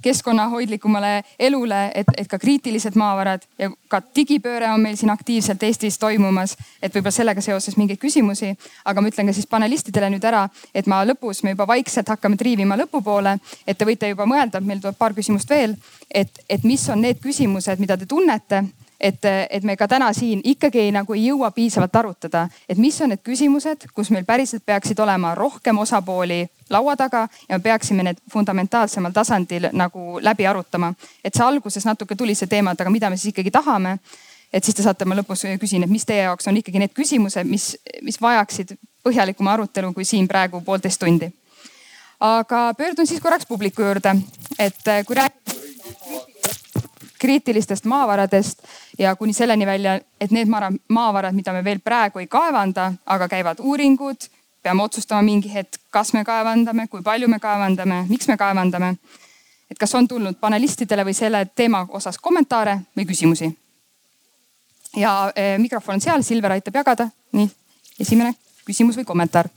keskkonnahoidlikumale elule, et, et ka kriitilised maavarad ja ka digipööre on meil siin aktiivselt Eestis toimumas. et võib-olla sellega seoses mingeid küsimusi, aga ma ütlen ka siis panelistidele nüüd ära, et ma lõpus, me juba vaikselt hakkame triivima lõpupoole, et te võite juba mõelda, meil tuleb paar küsimust veel, et, et mis on need küsimused, mida te tunnete et, et me ka täna siin ikkagi ei, nagu ei jõua piisavalt arutada, et mis on need küsimused, kus meil päriselt peaksid olema rohkem osapooli laua taga ja me peaksime need fundamentaalsemal tasandil nagu läbi arutama. et see alguses natuke tuli see teema, et aga mida me siis ikkagi tahame. et siis te saate ma lõpus küsin, et mis teie jaoks on ikkagi need küsimused, mis, mis vajaksid põhjalikuma arutelu kui siin praegu poolteist tundi. aga pöördun siis korraks publiku juurde, et kui rääkida kriitilistest maavaradest ja kuni selleni välja, et need maavarad, mida me veel praegu ei kaevanda, aga käivad uuringud, peame otsustama mingi hetk, kas me kaevandame, kui palju me kaevandame, miks me kaevandame. et kas on tulnud panelistidele või selle teema osas kommentaare või küsimusi? ja eh, mikrofon on seal, Silver aitab jagada. nii, esimene küsimus või kommentaar.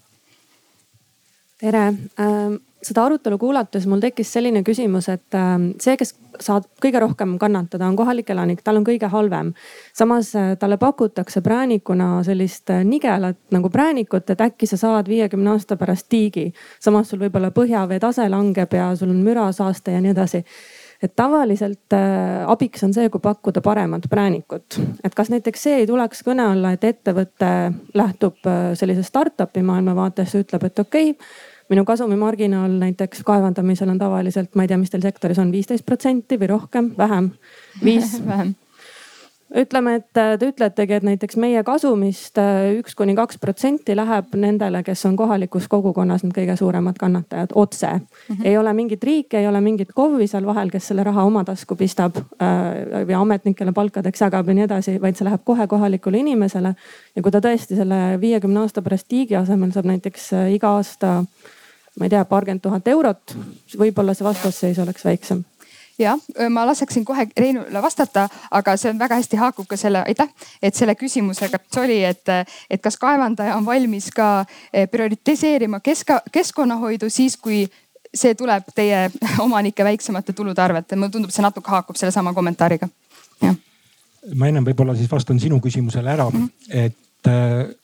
tere ähm seda arutelu kuulates mul tekkis selline küsimus, et ähm, see, kes saab kõige rohkem kannatada, on kohalik elanik, tal on kõige halvem. samas äh, talle pakutakse präänikuna sellist äh, nigelat nagu präänikut, et äkki sa saad viiekümne aasta pärast tiigi. samas sul võib-olla põhjavee tase langeb ja sul on mürasaaste ja nii edasi et tavaliselt äh, abiks on see, kui pakkuda paremat präänikut. et kas näiteks see ei tuleks kõne alla, et ettevõte lähtub äh, sellise startup'i maailmavaatest ja ütleb, et okei okay,, minu kasumimarginaal näiteks kaevandamisel on tavaliselt, ma ei tea, mis teil sektoris on, viisteist protsenti või rohkem, vähem? viis (laughs) vähem ütleme, et äh, te ütletegi, et näiteks meie kasumist äh, üks kuni kaks protsenti läheb nendele, kes on kohalikus kogukonnas need kõige suuremad kannatajad otse mm. -hmm. ei ole mingit riiki, ei ole mingit KOV-i seal vahel, kes selle raha oma tasku pistab äh, või ametnikele palkadeks jagab ja nii edasi, vaid see läheb kohe kohalikule inimesele. ja kui ta tõesti selle viiekümne aasta pärast tiigi asemel saab näiteks iga aasta ma ei tea, paarkümmend tuhat eurot, võib-olla see vastasseis oleks väiksem ja ma laseksin kohe Reinule vastata, aga see on väga hästi haakub ka selle, aitäh, et selle küsimusega, mis oli, et, et kas kaevandaja on valmis ka eh, prioritiseerima keska, keskkonnahoidu siis, kui see tuleb teie (laughs) omanike väiksemate tulude arvelt. mulle tundub, see natuke haakub sellesama kommentaariga. ma ennem võib-olla siis vastan sinu küsimusele ära mm, -hmm. et äh,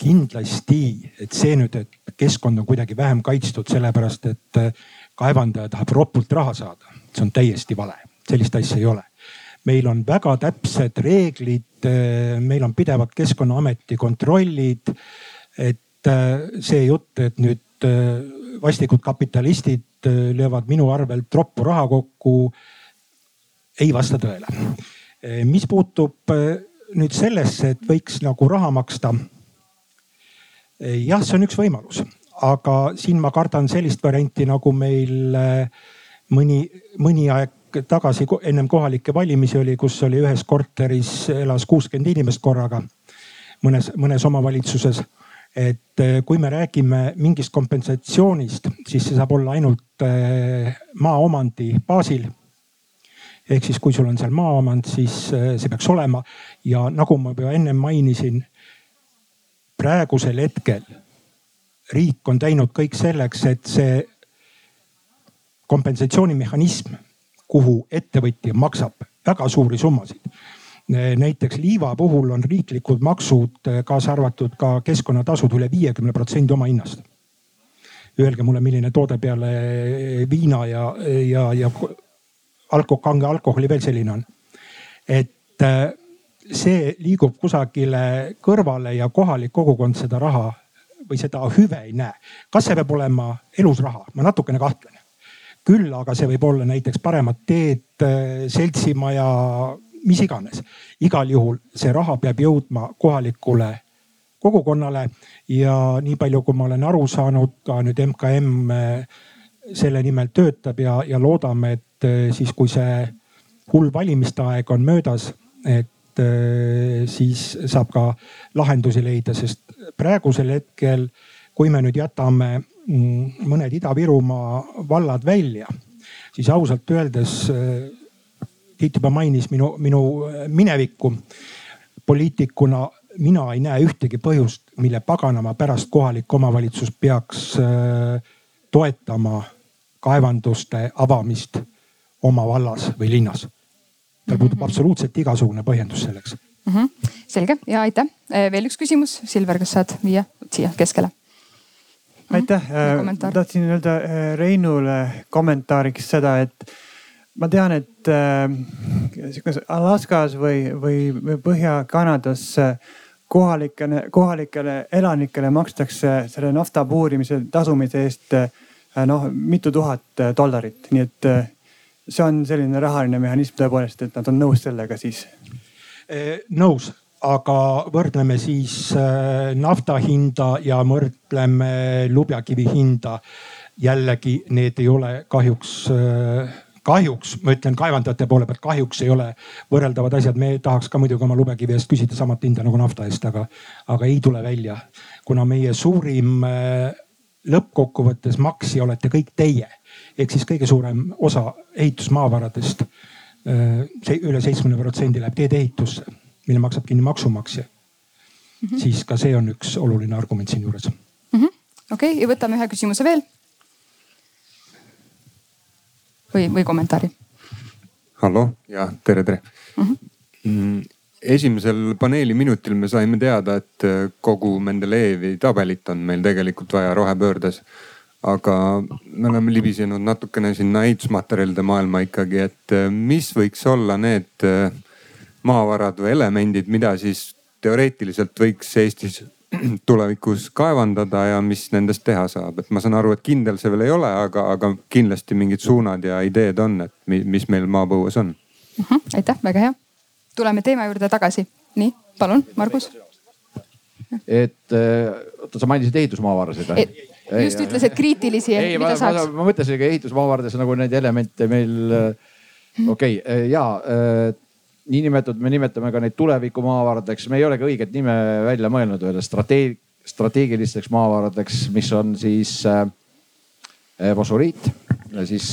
kindlasti, et see nüüd, et keskkond on kuidagi vähem kaitstud, sellepärast et äh, kaevandaja tahab ropult raha saada, see on täiesti vale, sellist asja ei ole. meil on väga täpsed reeglid, äh, meil on pidevad keskkonnaameti kontrollid. et see jutt, et nüüd vastikud kapitalistid löövad minu arvelt roppu raha kokku, ei vasta tõele. mis puutub nüüd sellesse, et võiks nagu raha maksta. Jah, see on üks võimalus, aga siin ma kardan sellist varianti, nagu meil mõni, mõni aeg tagasi ennem kohalikke valimisi oli, kus oli ühes korteris elas kuuskümmend inimest korraga mõnes, mõnes omavalitsuses et eh, kui me räägime mingist kompensatsioonist, siis see saab olla ainult eh, maaomandi baasil. ehk siis, kui sul on seal maaomand, siis eh, see peaks olema ja nagu ma juba ennem mainisin, praegusel hetkel riik on teinud kõik selleks, et see kompensatsioonimehhanism, kuhu ettevõtja maksab väga suuri summasid näiteks liiva puhul on riiklikud maksud, kaasa arvatud ka keskkonnatasud üle viiekümne protsendi oma hinnast. Öelge mulle, milline toode peale viina ja, ja, ja alko-, kange alkoholi veel selline on. et äh, see liigub kusagile kõrvale ja kohalik kogukond seda raha või seda hüve ei näe. kas see peab olema elus raha, ma natukene kahtlen. küll aga see võib olla näiteks paremad teed, äh, seltsimaja mis iganes. igal juhul see raha peab jõudma kohalikule kogukonnale ja nii palju, kui ma olen aru saanud, ka nüüd MKM eh, selle nimel töötab ja, ja loodame, et eh, siis, kui see hull valimiste aeg on möödas, et eh, siis saab ka lahendusi leida, sest praegusel hetkel, kui me nüüd jätame mm, mõned Ida-Virumaa vallad välja, siis ausalt öeldes Tiit juba mainis minu, minu äh, minevikku poliitikuna. mina ei näe ühtegi põhjust, mille paganama pärast kohalik omavalitsus peaks äh, toetama kaevanduste avamist oma vallas või linnas. Tal puudub mm -hmm. absoluutselt igasugune põhjendus selleks mm. -hmm. selge ja aitäh. Äh, veel üks küsimus, Silver, kas saad viia siia keskele? aitäh, tahtsin öelda Reinule kommentaariks seda, et ma tean, et äh, Alaskas või, või Põhja-Kanadas äh, kohalikele, kohalikele elanikele makstakse selle nafta puurimise tasumise eest äh, noh, mitu tuhat äh, dollarit, nii et äh, see on selline rahaline mehhanism tõepoolest, et nad on nõus sellega siis. nõus, aga võrdleme siis nafta hinda ja võrdleme lubjakivi hinda. jällegi, need ei ole kahjuks kahjuks, ma ütlen kaevandajate poole pealt, kahjuks ei ole võrreldavad asjad. me tahaks ka muidugi oma lubekivi eest küsida samat hinda nagu nafta eest, aga, aga ei tule välja. kuna meie suurim lõppkokkuvõttes maksja olete kõik teie ehk siis kõige suurem osa ehitusmaavaradest, äh, see üle seitsmekümne protsendi läheb teedeehitusse, mille maksab kinni maksumaksja mm. -hmm. siis ka see on üks oluline argument siinjuures mm -hmm.. okei okay, ja võtame ühe küsimuse veel või, või kommentaari. hallo ja tere, tere mhm. mm. -hmm. esimesel paneeli minutil me saime teada, et kogu Mendelejevi tabelit on meil tegelikult vaja rohepöördes. Aga me oleme libisenud natukene sinna ehitusmaterjalide maailma ikkagi, et äh, mis võiks olla need äh, maavarad või elemendid, mida siis teoreetiliselt võiks Eestis (clears throat) tulevikus kaevandada ja mis nendest teha saab, et ma saan aru, et kindel see veel ei ole, aga, aga kindlasti mingid suunad ja ideed on, et mis meil maapõues on uh. Mhm, -huh, aitäh, väga hea. tuleme teema juurde tagasi. nii, palun, Margus. et äh, oota, sa mainisid ehitusmaavarasid või? Just ei, ütles, et kriitilisi. ei, ma, ma, ma mõtlesin ka ehitusmaavarades nagu neid elemente meil, äh, okei okay, ja niinimetatud, me nimetame ka neid tuleviku maavaradeks, me ei olegi õiget nime välja mõelnud veel, strateeg-, strateegilisteks maavaradeks, mis on siis fosforiit, siis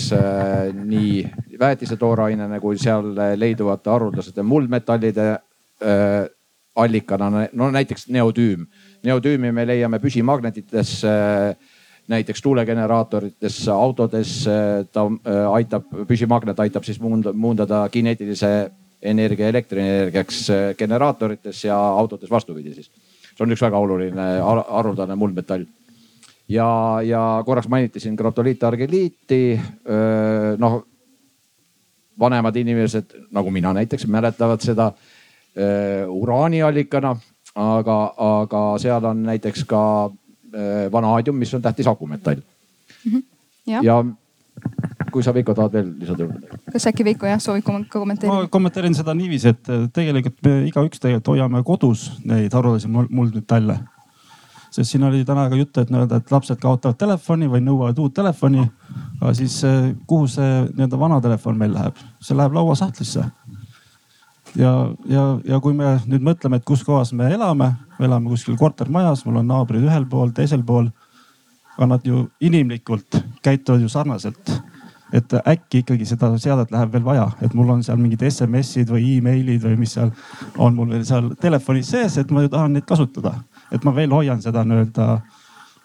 nii väetise toorainena kui seal leiduvate haruldaste muldmetallide allikana, no näiteks neotüüm. Neotüümi me leiame püsimagnetites näiteks tuulegeneraatorites, autodes ta aitab, püsimagnet aitab siis muundada kineetilise energia elektrienergiaks generaatorites ja autodes vastupidi siis. see on üks väga oluline haruldane muldmetall. ja, ja korraks mainiti siin graptoliitargeliiti. noh, vanemad inimesed nagu mina näiteks mäletavad seda uraaniallikana, aga, aga seal on näiteks ka vanaadium, mis on tähtis akumetall mm. -hmm. ja, ja kui sa Veiko tahad veel lisada juurde? kas äkki Veiko jah soovib ka kommenteerida? ma kommenteerin seda niiviisi, et äh, tegelikult me igaüks tegelikult hoiame kodus neid haruldasi muldmetalle. sest siin oli täna ka juttu, et nii-öelda, et lapsed kaotavad telefoni või nõuavad uut telefoni. aga siis äh, kuhu see nii-öelda vana telefon meil läheb? see läheb lauasahtlisse. Ja, ja, ja kui me nüüd mõtleme, et kus kohas me elame, me elame kuskil kortermajas, mul on naabrid ühel pool, teisel pool aga nad ju inimlikult käituvad ju sarnaselt et äkki ikkagi seda seadet läheb veel vaja, et mul on seal mingid SMS-id või emailid või mis seal on mul veel seal telefonis sees, et ma ju tahan neid kasutada. et ma veel hoian seda nii-öelda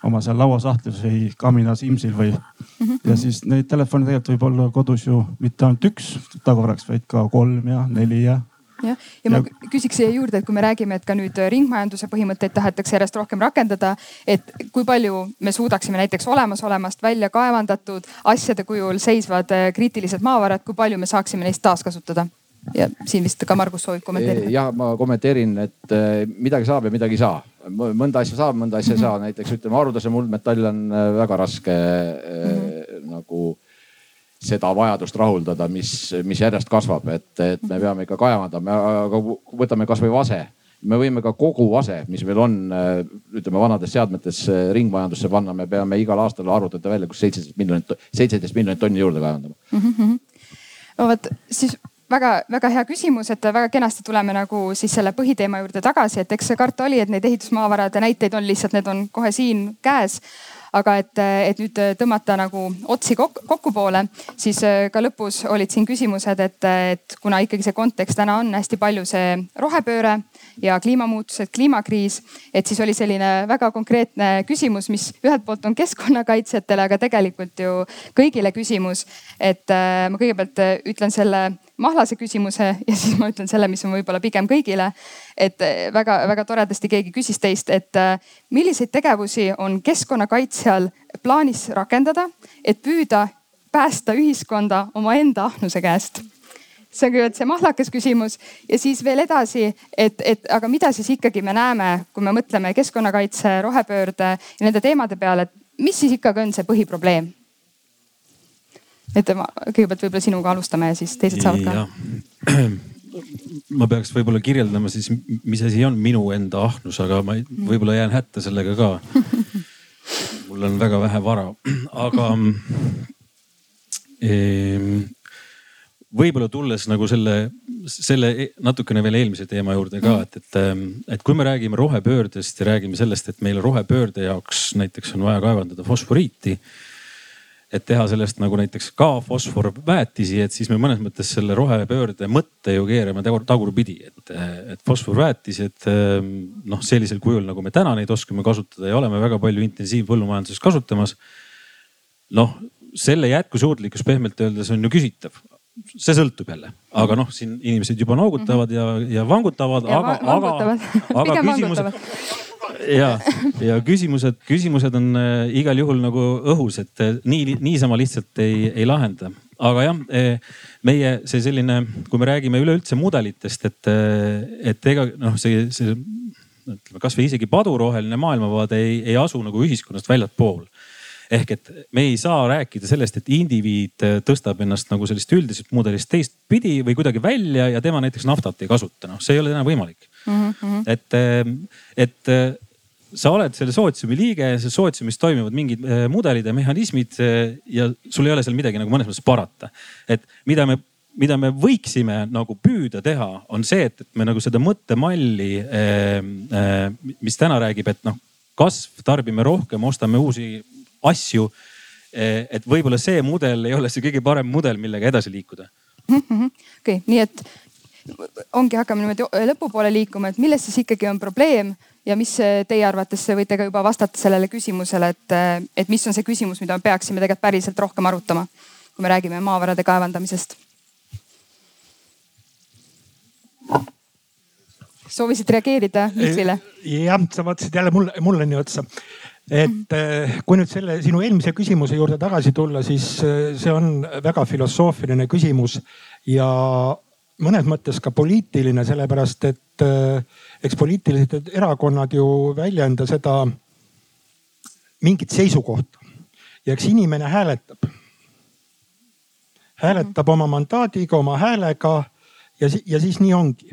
oma seal lauasahtlis või kaminas imsil või mm. -hmm. ja siis neid telefone tegelikult võib olla kodus ju mitte ainult üks tagavaraks, vaid ka kolm ja neli ja jah, ja ma küsiks siia juurde, et kui me räägime, et ka nüüd ringmajanduse põhimõtteid tahetakse järjest rohkem rakendada, et kui palju me suudaksime näiteks olemasolevast välja kaevandatud asjade kujul seisvad äh, kriitilised maavarad, kui palju me saaksime neist taaskasutada? ja siin vist ka Margus soovib kommenteerida. ja ma kommenteerin, et äh, midagi saab ja midagi ei saa. mõnda asja saab, mõnda asja ei mm -hmm. saa, näiteks ütleme, haruldase muldmetall on äh, väga raske mm -hmm. nagu seda vajadust rahuldada, mis, mis järjest kasvab, et, et me peame ikka kaevandama, aga võtame kasvõi vase. me võime ka kogu vase, mis meil on, ütleme vanades seadmetes ringmajandusse panna, me peame igal aastal arvutada välja, kus seitseteist miljonit, seitseteist miljonit tonni juurde kaevandama mm. -hmm. no vot siis väga-väga hea küsimus, et väga kenasti tuleme nagu siis selle põhiteema juurde tagasi, et eks see karta oli, et neid ehitusmaavarade näiteid on lihtsalt, need on kohe siin käes aga et, et nüüd tõmmata nagu otsi kokku poole, siis äh, ka lõpus olid siin küsimused, et, et kuna ikkagi see kontekst täna on hästi palju see rohepööre ja kliimamuutused, kliimakriis, et siis oli selline väga konkreetne küsimus, mis ühelt poolt on keskkonnakaitsjatele, aga tegelikult ju kõigile küsimus. et äh, ma kõigepealt ütlen selle mahlase küsimuse ja siis ma ütlen selle, mis on võib-olla pigem kõigile. et väga-väga eh, toredasti keegi küsis teist, et eh, milliseid tegevusi on keskkonnakaitsjal plaanis rakendada, et püüda päästa ühiskonda omaenda ahnuse käest see on kõigepealt see mahlakas küsimus ja siis veel edasi, et, et aga mida siis ikkagi me näeme, kui me mõtleme keskkonnakaitse, rohepöörde ja nende teemade peale, et mis siis ikkagi on see põhiprobleem? Et ma kõigepealt võib-olla sinuga alustame ja siis teised saavad ka. (clears throat) ma peaks võib-olla kirjeldama siis, mis asi on minu enda ahnus, aga ma võib-olla jään hätta sellega ka. (laughs) mul on väga vähe vara, aga ehm, võib-olla tulles nagu selle, selle e-, natukene veel eelmise teema juurde ka, et, et, ehm, et kui me räägime rohepöördest ja räägime sellest, et meil rohepöörde jaoks näiteks on vaja kaevandada fosforiiti et teha sellest nagu näiteks ka fosforväetisi, et siis me mõnes mõttes selle rohepöörde mõtte ju keerame tagurpidi, et, et fosforväetised ehm, noh, sellisel kujul, nagu me täna neid oskame kasutada ja oleme väga palju intensiivpõllumajanduses kasutamas. noh, selle jätkusuutlikkus pehmelt öeldes on ju küsitav. See sõltub jälle, aga noh, siin inimesed juba noogutavad ja, ja vangutavad, aga, aga, (laughs) aga küsimused, ja, ja küsimused, küsimused on äh, igal juhul nagu õhus, et äh, nii, niisama lihtsalt ei, ei lahenda. aga jah, äh, meie see selline, kui me räägime üleüldse mudelitest, et, et ega noh, see, see ütleme kasvõi isegi paduroheline maailmavaade ei, ei asu nagu ühiskonnast väljaspool ehk et me ei saa rääkida sellest, et indiviid tõstab ennast nagu sellest üldisest mudelist teistpidi või kuidagi välja ja tema näiteks naftat ei kasuta, noh, see ei ole enam võimalik mm. -hmm. et, et sa oled selle sootsiumi liige ja selles sootsiumis toimuvad mingid äh, mudelid ja mehhanismid äh, ja sul ei ole seal midagi nagu mõnes mõttes parata. et mida me, mida me võiksime nagu püüda teha, on see, et, et me nagu seda mõttemalli, äh, mis täna räägib, et noh, kasv, tarbime rohkem, ostame uusi asju. et võib-olla see mudel ei ole see kõige parem mudel, millega edasi liikuda. okei nii et ongi, hakkame niimoodi lõpupoole liikuma, et milles siis ikkagi on probleem ja mis teie arvates, võite ka juba vastata sellele küsimusele, et, et mis on see küsimus, mida me peaksime tegelikult päriselt rohkem arutama, kui me räägime maavarade kaevandamisest? soovisid reageerida Miksile? jah, sa vaatasid jälle mulle, mulle nii otsa. Et eh, kui nüüd selle sinu eelmise küsimuse juurde tagasi tulla, siis eh, see on väga filosoofiline küsimus ja mõnes mõttes ka poliitiline, sellepärast et äh, eks poliitilised erakonnad ju väljenda seda mingit seisukohta ja eks inimene hääletab. hääletab oma mandaadiga, oma häälega ja, ja siis nii ongi.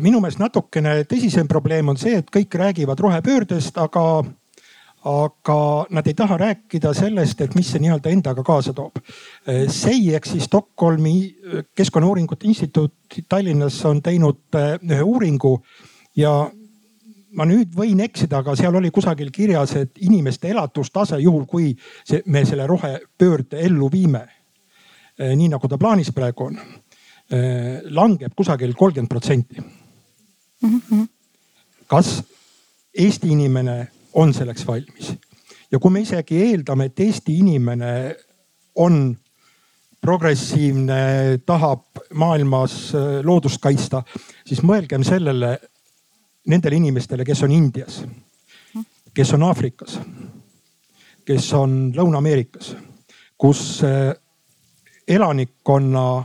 minu meelest natukene tõsisem probleem on see, et kõik räägivad rohepöördest, aga aga nad ei taha rääkida sellest, et mis see nii-öelda endaga kaasa toob. SEI ehk siis Stockholmi Keskkonnauuringute Instituut Tallinnas on teinud eh, ühe uuringu ja ma nüüd võin eksida, aga seal oli kusagil kirjas, et inimeste elatustase, juhul kui see, me selle rohepöörde ellu viime, eh, nii nagu ta plaanis praegu on, eh, langeb kusagil kolmkümmend protsenti. Mhm. kas Eesti inimene on selleks valmis. ja kui me isegi eeldame, et Eesti inimene on progressiivne, tahab maailmas äh, loodust kaitsta, siis mõelgem sellele, nendele inimestele, kes on Indias, kes on Aafrikas, kes on Lõuna-Ameerikas, kus äh, elanikkonna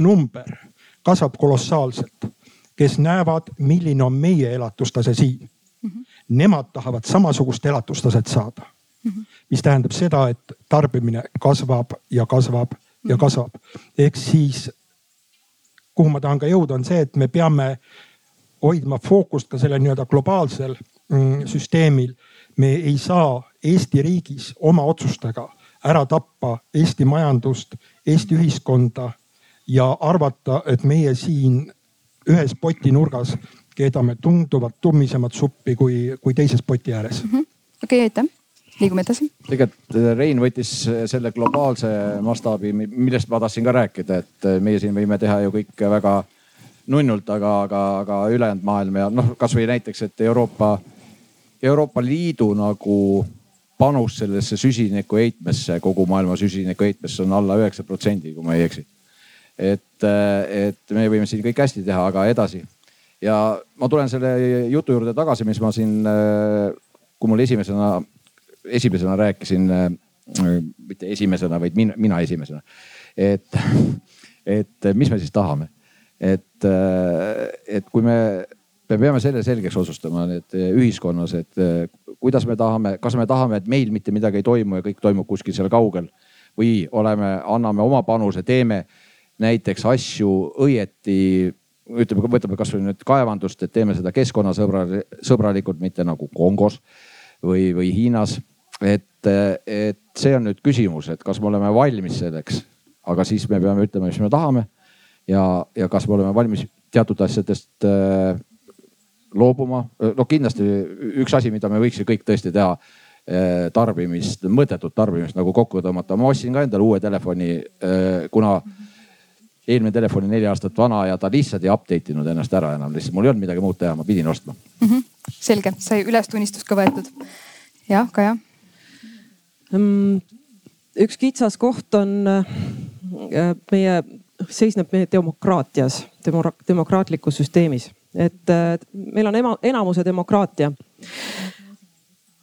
number kasvab kolossaalselt, kes näevad, milline on meie elatustase siin nemad tahavad samasugust elatustaset saada mis tähendab seda, et tarbimine kasvab ja kasvab ja mhm. kasvab. ehk siis kuhu ma tahan ka jõuda, on see, et me peame hoidma fookust ka sellel nii-öelda globaalsel mm, süsteemil. me ei saa Eesti riigis oma otsustega ära tappa Eesti majandust, Eesti ühiskonda ja arvata, et meie siin ühes potinurgas keedame tunduvalt tummisemat suppi kui, kui teises poti ääres -hmm.. okei aitäh liigume edasi. tegelikult äh, Rein võttis äh, selle globaalse mastaabi, millest ma tahtsin ka rääkida, et äh, meie siin võime teha ju kõike väga nunnult, aga, aga, aga ülejäänud maailm ja noh, kasvõi näiteks, et Euroopa, Euroopa Liidu nagu panus sellesse süsiniku heitmesse, kogu maailma süsiniku heitmesse on alla üheksa protsendi, kui ma ei eksi. et, et me võime siin kõik hästi teha, aga edasi ja ma tulen selle jutu juurde tagasi, mis ma siin, äh, kui mul esimesena, esimesena rääkisin, äh, mitte esimesena, vaid mina, mina esimesena. et, et mis me siis tahame, et, äh, et kui me, me peame selle selgeks otsustama, et ühiskonnas, et kuidas me tahame, kas me tahame, et meil mitte midagi ei toimu ja kõik toimub kuskil seal kaugel või oleme, anname oma panuse, teeme näiteks asju õieti ütleme, võtame kasvõi nüüd kaevandust, et teeme seda keskkonnasõbralikult, mitte nagu Kongos või, või Hiinas. et, et see on nüüd küsimus, et kas me oleme valmis selleks, aga siis me peame ütlema, mis me tahame. ja, ja kas me oleme valmis teatud asjadest äh, loobuma. noh, kindlasti üks asi, mida me võiks ju kõik tõesti teha äh, tarbimist, mõttetut tarbimist nagu kokku tõmmata. ma ostsin ka endale uue telefoni, äh, kuna mm -hmm eelmine telefon oli neli aastat vana ja ta lihtsalt ei update inud ennast ära enam, lihtsalt mul ei olnud midagi muud teha, ma pidin ostma mm. -hmm. selge, sai ülestunnistus ka võetud. jah, Kaja mm,? üks kitsas koht on äh, meie, seisneb meie demokraatias, demokraatlikus süsteemis, et äh, meil on ema, enamuse demokraatia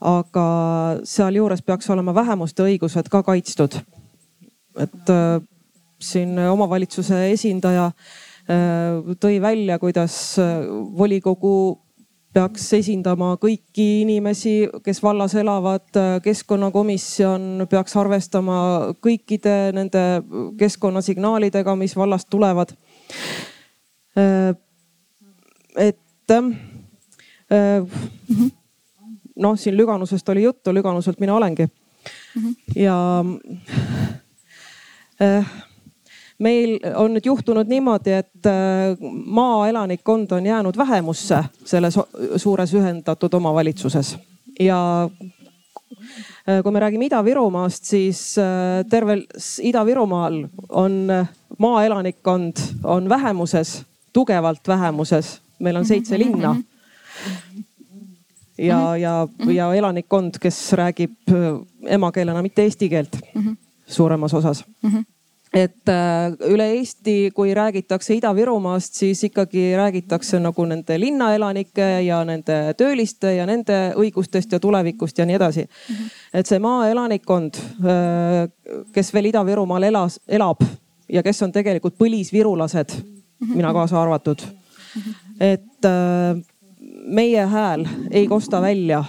aga sealjuures peaks olema vähemuste õigused ka kaitstud. et äh, siin omavalitsuse esindaja äh, tõi välja, kuidas äh, volikogu peaks esindama kõiki inimesi, kes vallas elavad. Äh, keskkonnakomisjon peaks arvestama kõikide nende keskkonnasignaalidega, mis vallast tulevad. et noh, siin Lüganusest oli juttu, Lüganuselt mina olengi. ja meil on nüüd juhtunud niimoodi, et äh, maaelanikkond on jäänud vähemusse selles suures ühendatud omavalitsuses ja kui me räägime Ida-Virumaast, siis tervel Ida-Virumaal on maaelanikkond on vähemuses, tugevalt vähemuses. meil on seitse linna ja, mhm. ja, mhm. ja elanikkond, kes räägib äh, emakeelena mitte eesti keelt mhm. suuremas osas et äh, üle Eesti, kui räägitakse Ida-Virumaast, siis ikkagi räägitakse nagu nende linnaelanike ja nende tööliste ja nende õigustest ja tulevikust ja nii edasi. -hmm. et see maaelanikkond, äh, kes veel Ida-Virumaal elas, elab ja kes on tegelikult põlisvirulased -hmm. mina kaasa arvatud. et meie hääl ei kosta välja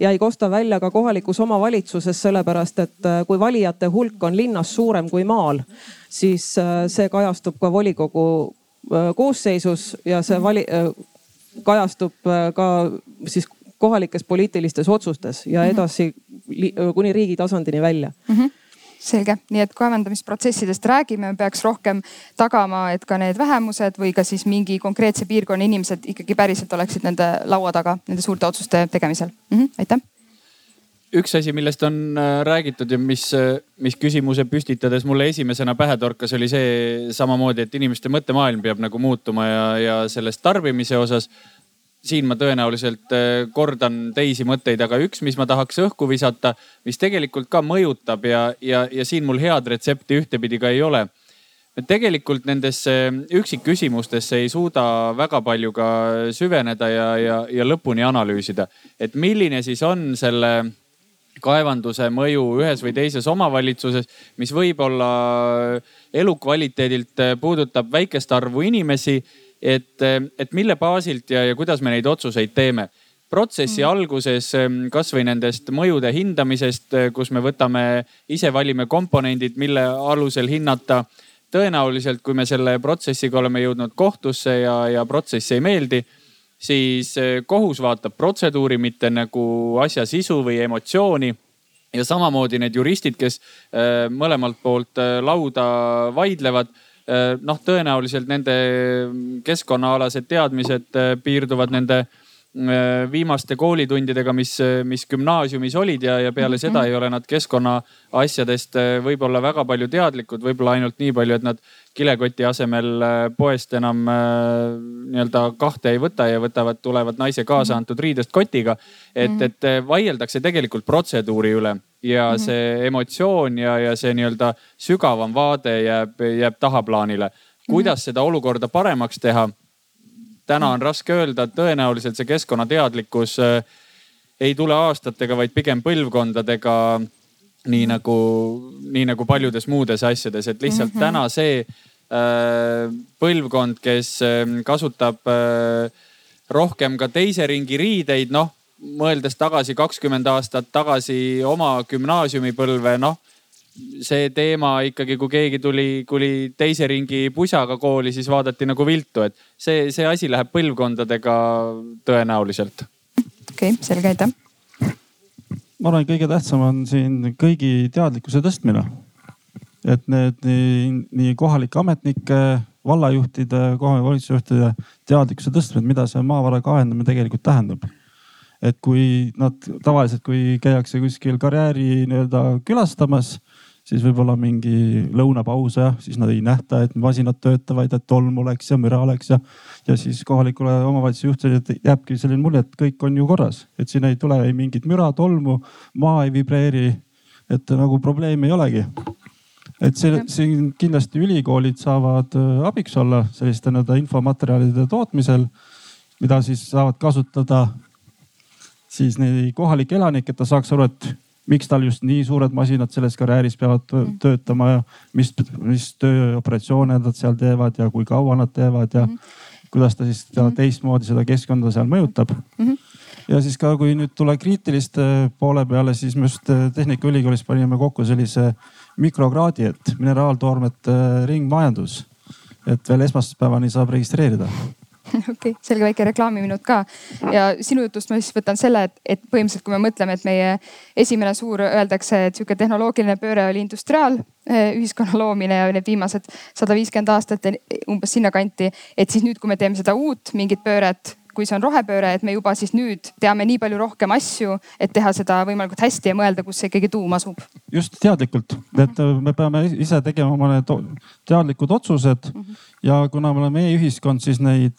ja ei kosta välja ka kohalikus omavalitsuses, sellepärast et äh, kui valijate hulk on linnas suurem kui maal, siis äh, see kajastub ka volikogu äh, koosseisus ja see vali-, kajastub ka siis kohalikes poliitilistes otsustes ja edasi kuni riigi tasandini välja. Mm. -hmm selge, nii et kaevandamisprotsessidest räägime, peaks rohkem tagama, et ka need vähemused või ka siis mingi konkreetse piirkonna inimesed ikkagi päriselt oleksid nende laua taga nende suurte otsuste tegemisel. Mm. -hmm, aitäh! Üks asi, millest on äh, räägitud ja mis, äh, mis küsimuse püstitades mulle esimesena pähe torkas, oli see samamoodi, et inimeste mõttemaailm peab nagu muutuma ja, ja sellest tarbimise osas siin ma tõenäoliselt äh, kordan teisi mõtteid, aga üks, mis ma tahaks õhku visata, mis tegelikult ka mõjutab ja, ja, ja siin mul head retsepti ühtepidi ka ei ole. tegelikult nendesse üksikküsimustesse ei suuda väga palju ka süveneda ja, ja, ja lõpuni analüüsida, et milline siis on selle kaevanduse mõju ühes või teises omavalitsuses, mis võib-olla elukvaliteedilt puudutab väikest arvu inimesi et, et mille baasilt ja, ja kuidas me neid otsuseid teeme protsessi mm. alguses kasvõi nendest mõjude hindamisest, kus me võtame, ise valime komponendid, mille alusel hinnata. tõenäoliselt, kui me selle protsessiga oleme jõudnud kohtusse ja, ja protsess ei meeldi, siis eh, kohus vaatab protseduuri, mitte nagu asja sisu või emotsiooni. ja samamoodi need juristid, kes eh, mõlemalt poolt eh, lauda vaidlevad noh, tõenäoliselt nende keskkonnaalased teadmised äh, piirduvad nende äh, viimaste koolitundidega, mis, mis gümnaasiumis olid ja, ja peale seda mhm. ei ole nad keskkonna asjadest võib-olla väga palju teadlikud, võib-olla ainult nii palju, et nad kilekoti asemel poest enam nii-öelda kahte ei võta ja võtavad, tulevad naise kaasa mhm. antud riidest kotiga. et, mhm. et vaieldakse tegelikult protseduuri üle ja see emotsioon ja, ja see nii-öelda sügavam vaade jääb, jääb tahaplaanile. kuidas seda olukorda paremaks teha? Täna on raske öelda, tõenäoliselt see keskkonnateadlikkus äh, ei tule aastatega, vaid pigem põlvkondadega. nii nagu, nii nagu paljudes muudes asjades, et lihtsalt mm -hmm. täna see äh, põlvkond, kes äh, kasutab äh, rohkem ka teise ringi riideid, noh mõeldes tagasi kakskümmend aastat tagasi oma gümnaasiumipõlve, noh see teema ikkagi, kui keegi tuli, tuli teise ringi pusaga kooli, siis vaadati nagu viltu, et see, see asi läheb põlvkondadega tõenäoliselt. okei okay,, selge, aitäh. ma arvan, et kõige tähtsam on siin kõigi teadlikkuse tõstmine. et need nii, nii kohalike ametnike, vallajuhtide, kohalike valitsusjuhtide teadlikkuse tõstmine, mida see maavara kaevandamine tegelikult tähendab et kui nad tavaliselt, kui käiakse kuskil karjääri nii-öelda külastamas, siis võib-olla mingi lõunapaus ja siis nad ei nähta, et masinad töötavad, et tolm oleks ja müra oleks ja. ja siis kohalikule omavalitsuse juhtidele jääbki selline mulje, et kõik on ju korras, et siin ei tule ei mingit müra, tolmu, maa ei vibreeri. et nagu probleemi ei olegi. et see, siin kindlasti ülikoolid saavad äh, abiks olla selliste nii-öelda infomaterjalide tootmisel, mida siis saavad kasutada siis neid kohalikke elanikke, et ta saaks aru, et miks tal just nii suured masinad selles karjääris peavad mm. töötama ja mis, mis tööoperatsioone nad seal teevad ja kui kaua nad teevad ja mm. kuidas ta siis ta mm. teistmoodi seda keskkonda seal mõjutab mm. -hmm ja siis ka, kui nüüd tulla kriitiliste poole peale, siis me just äh, Tehnikaülikoolis panime kokku sellise mikrokraadi, et mineraaltoormete ringmajandus. et veel esmaspäevani saab registreerida (laughs) okei okay,, selge väike reklaamiminut ka. ja sinu jutust ma siis võtan selle, et, et põhimõtteliselt, kui me mõtleme, et meie esimene suur, öeldakse, et sihuke tehnoloogiline pööre oli industriaalühiskonna loomine ja need viimased sada viiskümmend aastat umbes sinnakanti. et siis nüüd, kui me teeme seda uut mingit pööret kui see on rohepööre, et me juba siis nüüd teame nii palju rohkem asju, et teha seda võimalikult hästi ja mõelda, kus see ikkagi tuum asub. just teadlikult, et me peame ise tegema oma need teadlikud otsused mm -hmm. ja kuna me oleme e-ühiskond, siis neid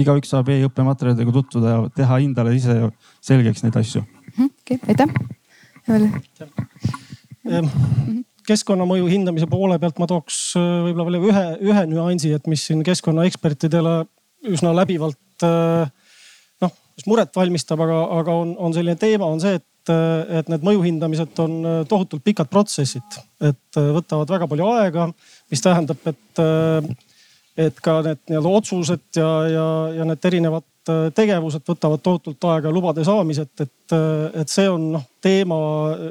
igaüks saab e-õppematerjalidega tutvuda ja teha endale ise selgeks neid asju. Mhm, okei, aitäh. keskkonnamõju hindamise poole pealt ma tooks äh, võib-olla veel ühe, ühe nüansi, et mis siin keskkonnaekspertidele üsna läbivalt äh, noh, muret valmistab, aga, aga on, on selline teema, on see, et, äh, et need mõjuhindamised on tohutult pikad protsessid, et võtavad väga palju aega, mis tähendab, et, et ka need nii-öelda otsused ja, ja, ja need erinevad tegevused võtavad tohutult aega lubade saamised, et, et see on noh teema,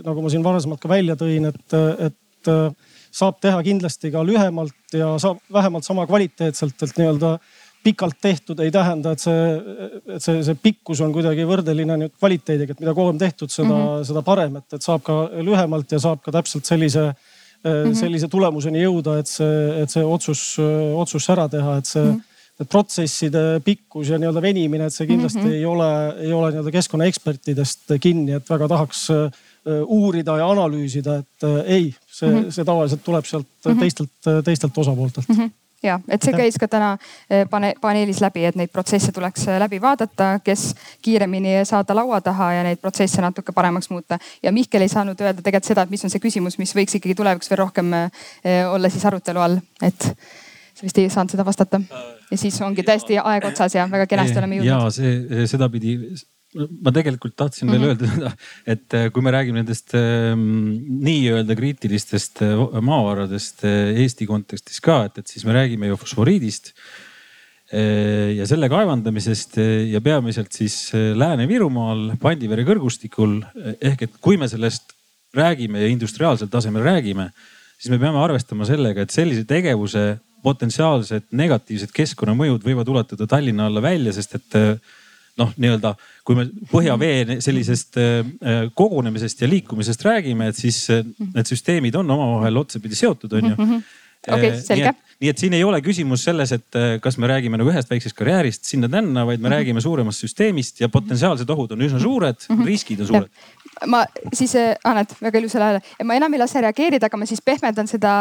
nagu ma siin varasemalt ka välja tõin, et, et äh, saab teha kindlasti ka lühemalt ja saab vähemalt sama kvaliteetselt, et nii-öelda pikalt tehtud ei tähenda, et see, et see, see pikkus on kuidagi võrdeline nüüd kvaliteediga, et mida kauem tehtud, seda mm, -hmm. seda parem, et, et saab ka lühemalt ja saab ka täpselt sellise -hmm. Sellise tulemuseni jõuda, et see, et see otsus, otsus ära teha, et see mm. -hmm need protsesside pikkus ja nii-öelda venimine, et see kindlasti mm -hmm. ei ole, ei ole nii-öelda keskkonnaekspertidest kinni, et väga tahaks äh, uurida ja analüüsida, et äh, ei, see mm, -hmm. see tavaliselt tuleb sealt mm -hmm. teistelt, teistelt osapooltelt mm. -hmm ja et see käis ka täna eh, pane, paneelis läbi, et neid protsesse tuleks eh, läbi vaadata, kes kiiremini saada laua taha ja neid protsesse natuke paremaks muuta. ja Mihkel ei saanud öelda tegelikult seda, et mis on see küsimus, mis võiks ikkagi tulevikus veel rohkem eh, olla siis arutelu all, et sa vist ei saanud seda vastata. ja siis ongi tõesti aeg otsas ja väga kenasti oleme jõudnud. ja see sedapidi ma tegelikult tahtsin mm -hmm. veel öelda seda, et äh, kui me räägime nendest ähm, nii-öelda kriitilistest äh, maavaradest äh, Eesti kontekstis ka, et, et siis me räägime ju fosforiidist ja selle kaevandamisest ja peamiselt siis Lääne-Virumaal Pandivere kõrgustikul. ehk et kui me sellest räägime ja industriaalsel tasemel räägime, siis me peame arvestama sellega, et sellise tegevuse potentsiaalsed negatiivsed keskkonnamõjud võivad ulatuda Tallinna alla välja, sest et noh, nii-öelda kui me põhjavee sellisest äh, äh, kogunemisest ja liikumisest räägime, et siis äh, need süsteemid on omavahel otsapidi seotud, on ju. Mhm. okei, selge nii et siin ei ole küsimus selles, et kas me räägime nagu ühest väiksest karjäärist sinna-tänna, vaid me mm -hmm. räägime suuremast süsteemist ja potentsiaalsed ohud on üsna suured mm, -hmm. riskid on suured ma siis, äh, Anett, väga ilusal ajal, ma enam ei lase reageerida, aga ma siis pehmendan seda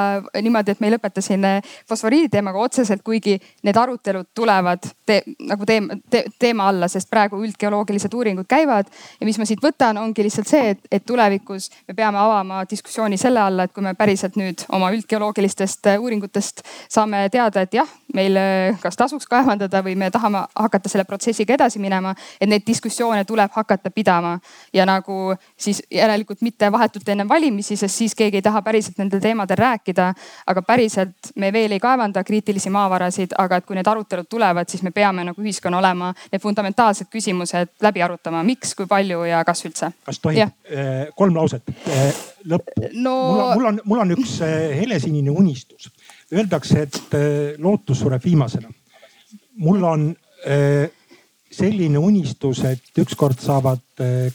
niimoodi, et me ei lõpeta siin äh, fosforiidi teemaga otseselt, kuigi need arutelud tulevad te, nagu teema te,, teema alla, sest praegu üldgeoloogilised uuringud käivad. ja mis ma siit võtan, ongi lihtsalt see, et, et tulevikus me peame avama diskussiooni selle alla, et kui me päriselt nüüd oma üldgeoloogilistest äh, uuringutest saame teada, et jah, meil kas tasuks kaevandada või me tahame hakata selle protsessiga edasi minema, et neid diskussioone tuleb hakata pidama ja nagu siis järelikult mitte vahetult enne valimisi, sest siis keegi ei taha päriselt nendel teemadel rääkida. aga päriselt me veel ei kaevanda kriitilisi maavarasid, aga et kui need arutelud tulevad, siis me peame nagu ühiskonna olema need fundamentaalsed küsimused läbi arutama, miks, kui palju ja kas üldse. kas tohib eh, kolm lauset eh, lõpp no...? mul on, mul on, mul on üks eh, helesinine unistus. Öeldakse, et lootus sureb viimasena. mul on selline unistus, et ükskord saavad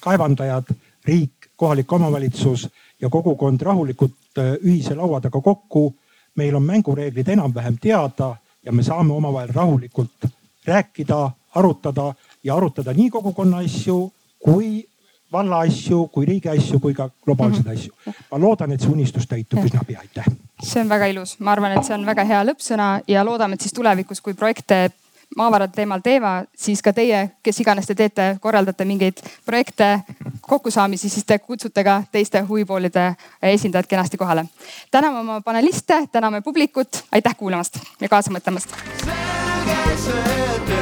kaevandajad riik, kohalik omavalitsus ja kogukond rahulikult äh, ühise laua taga kokku. meil on mängureeglid enam-vähem teada ja me saame omavahel rahulikult rääkida, arutada ja arutada nii kogukonna asju kui valla asju, kui riigi asju, kui ka globaalseid mm -hmm. asju. ma loodan, et see unistus täitub üsna pea, aitäh. see on väga ilus, ma arvan, et see on väga hea lõppsõna ja loodame, et siis tulevikus, kui projekte maavarade teemal teema, siis ka teie, kes iganes te teete, korraldate mingeid projekte, kokkusaamisi, siis te kutsute ka teiste huvipoolide esindajad kenasti kohale. täname oma paneliste, täname publikut, aitäh kuulamast ja kaasa mõtlemast. selge see, et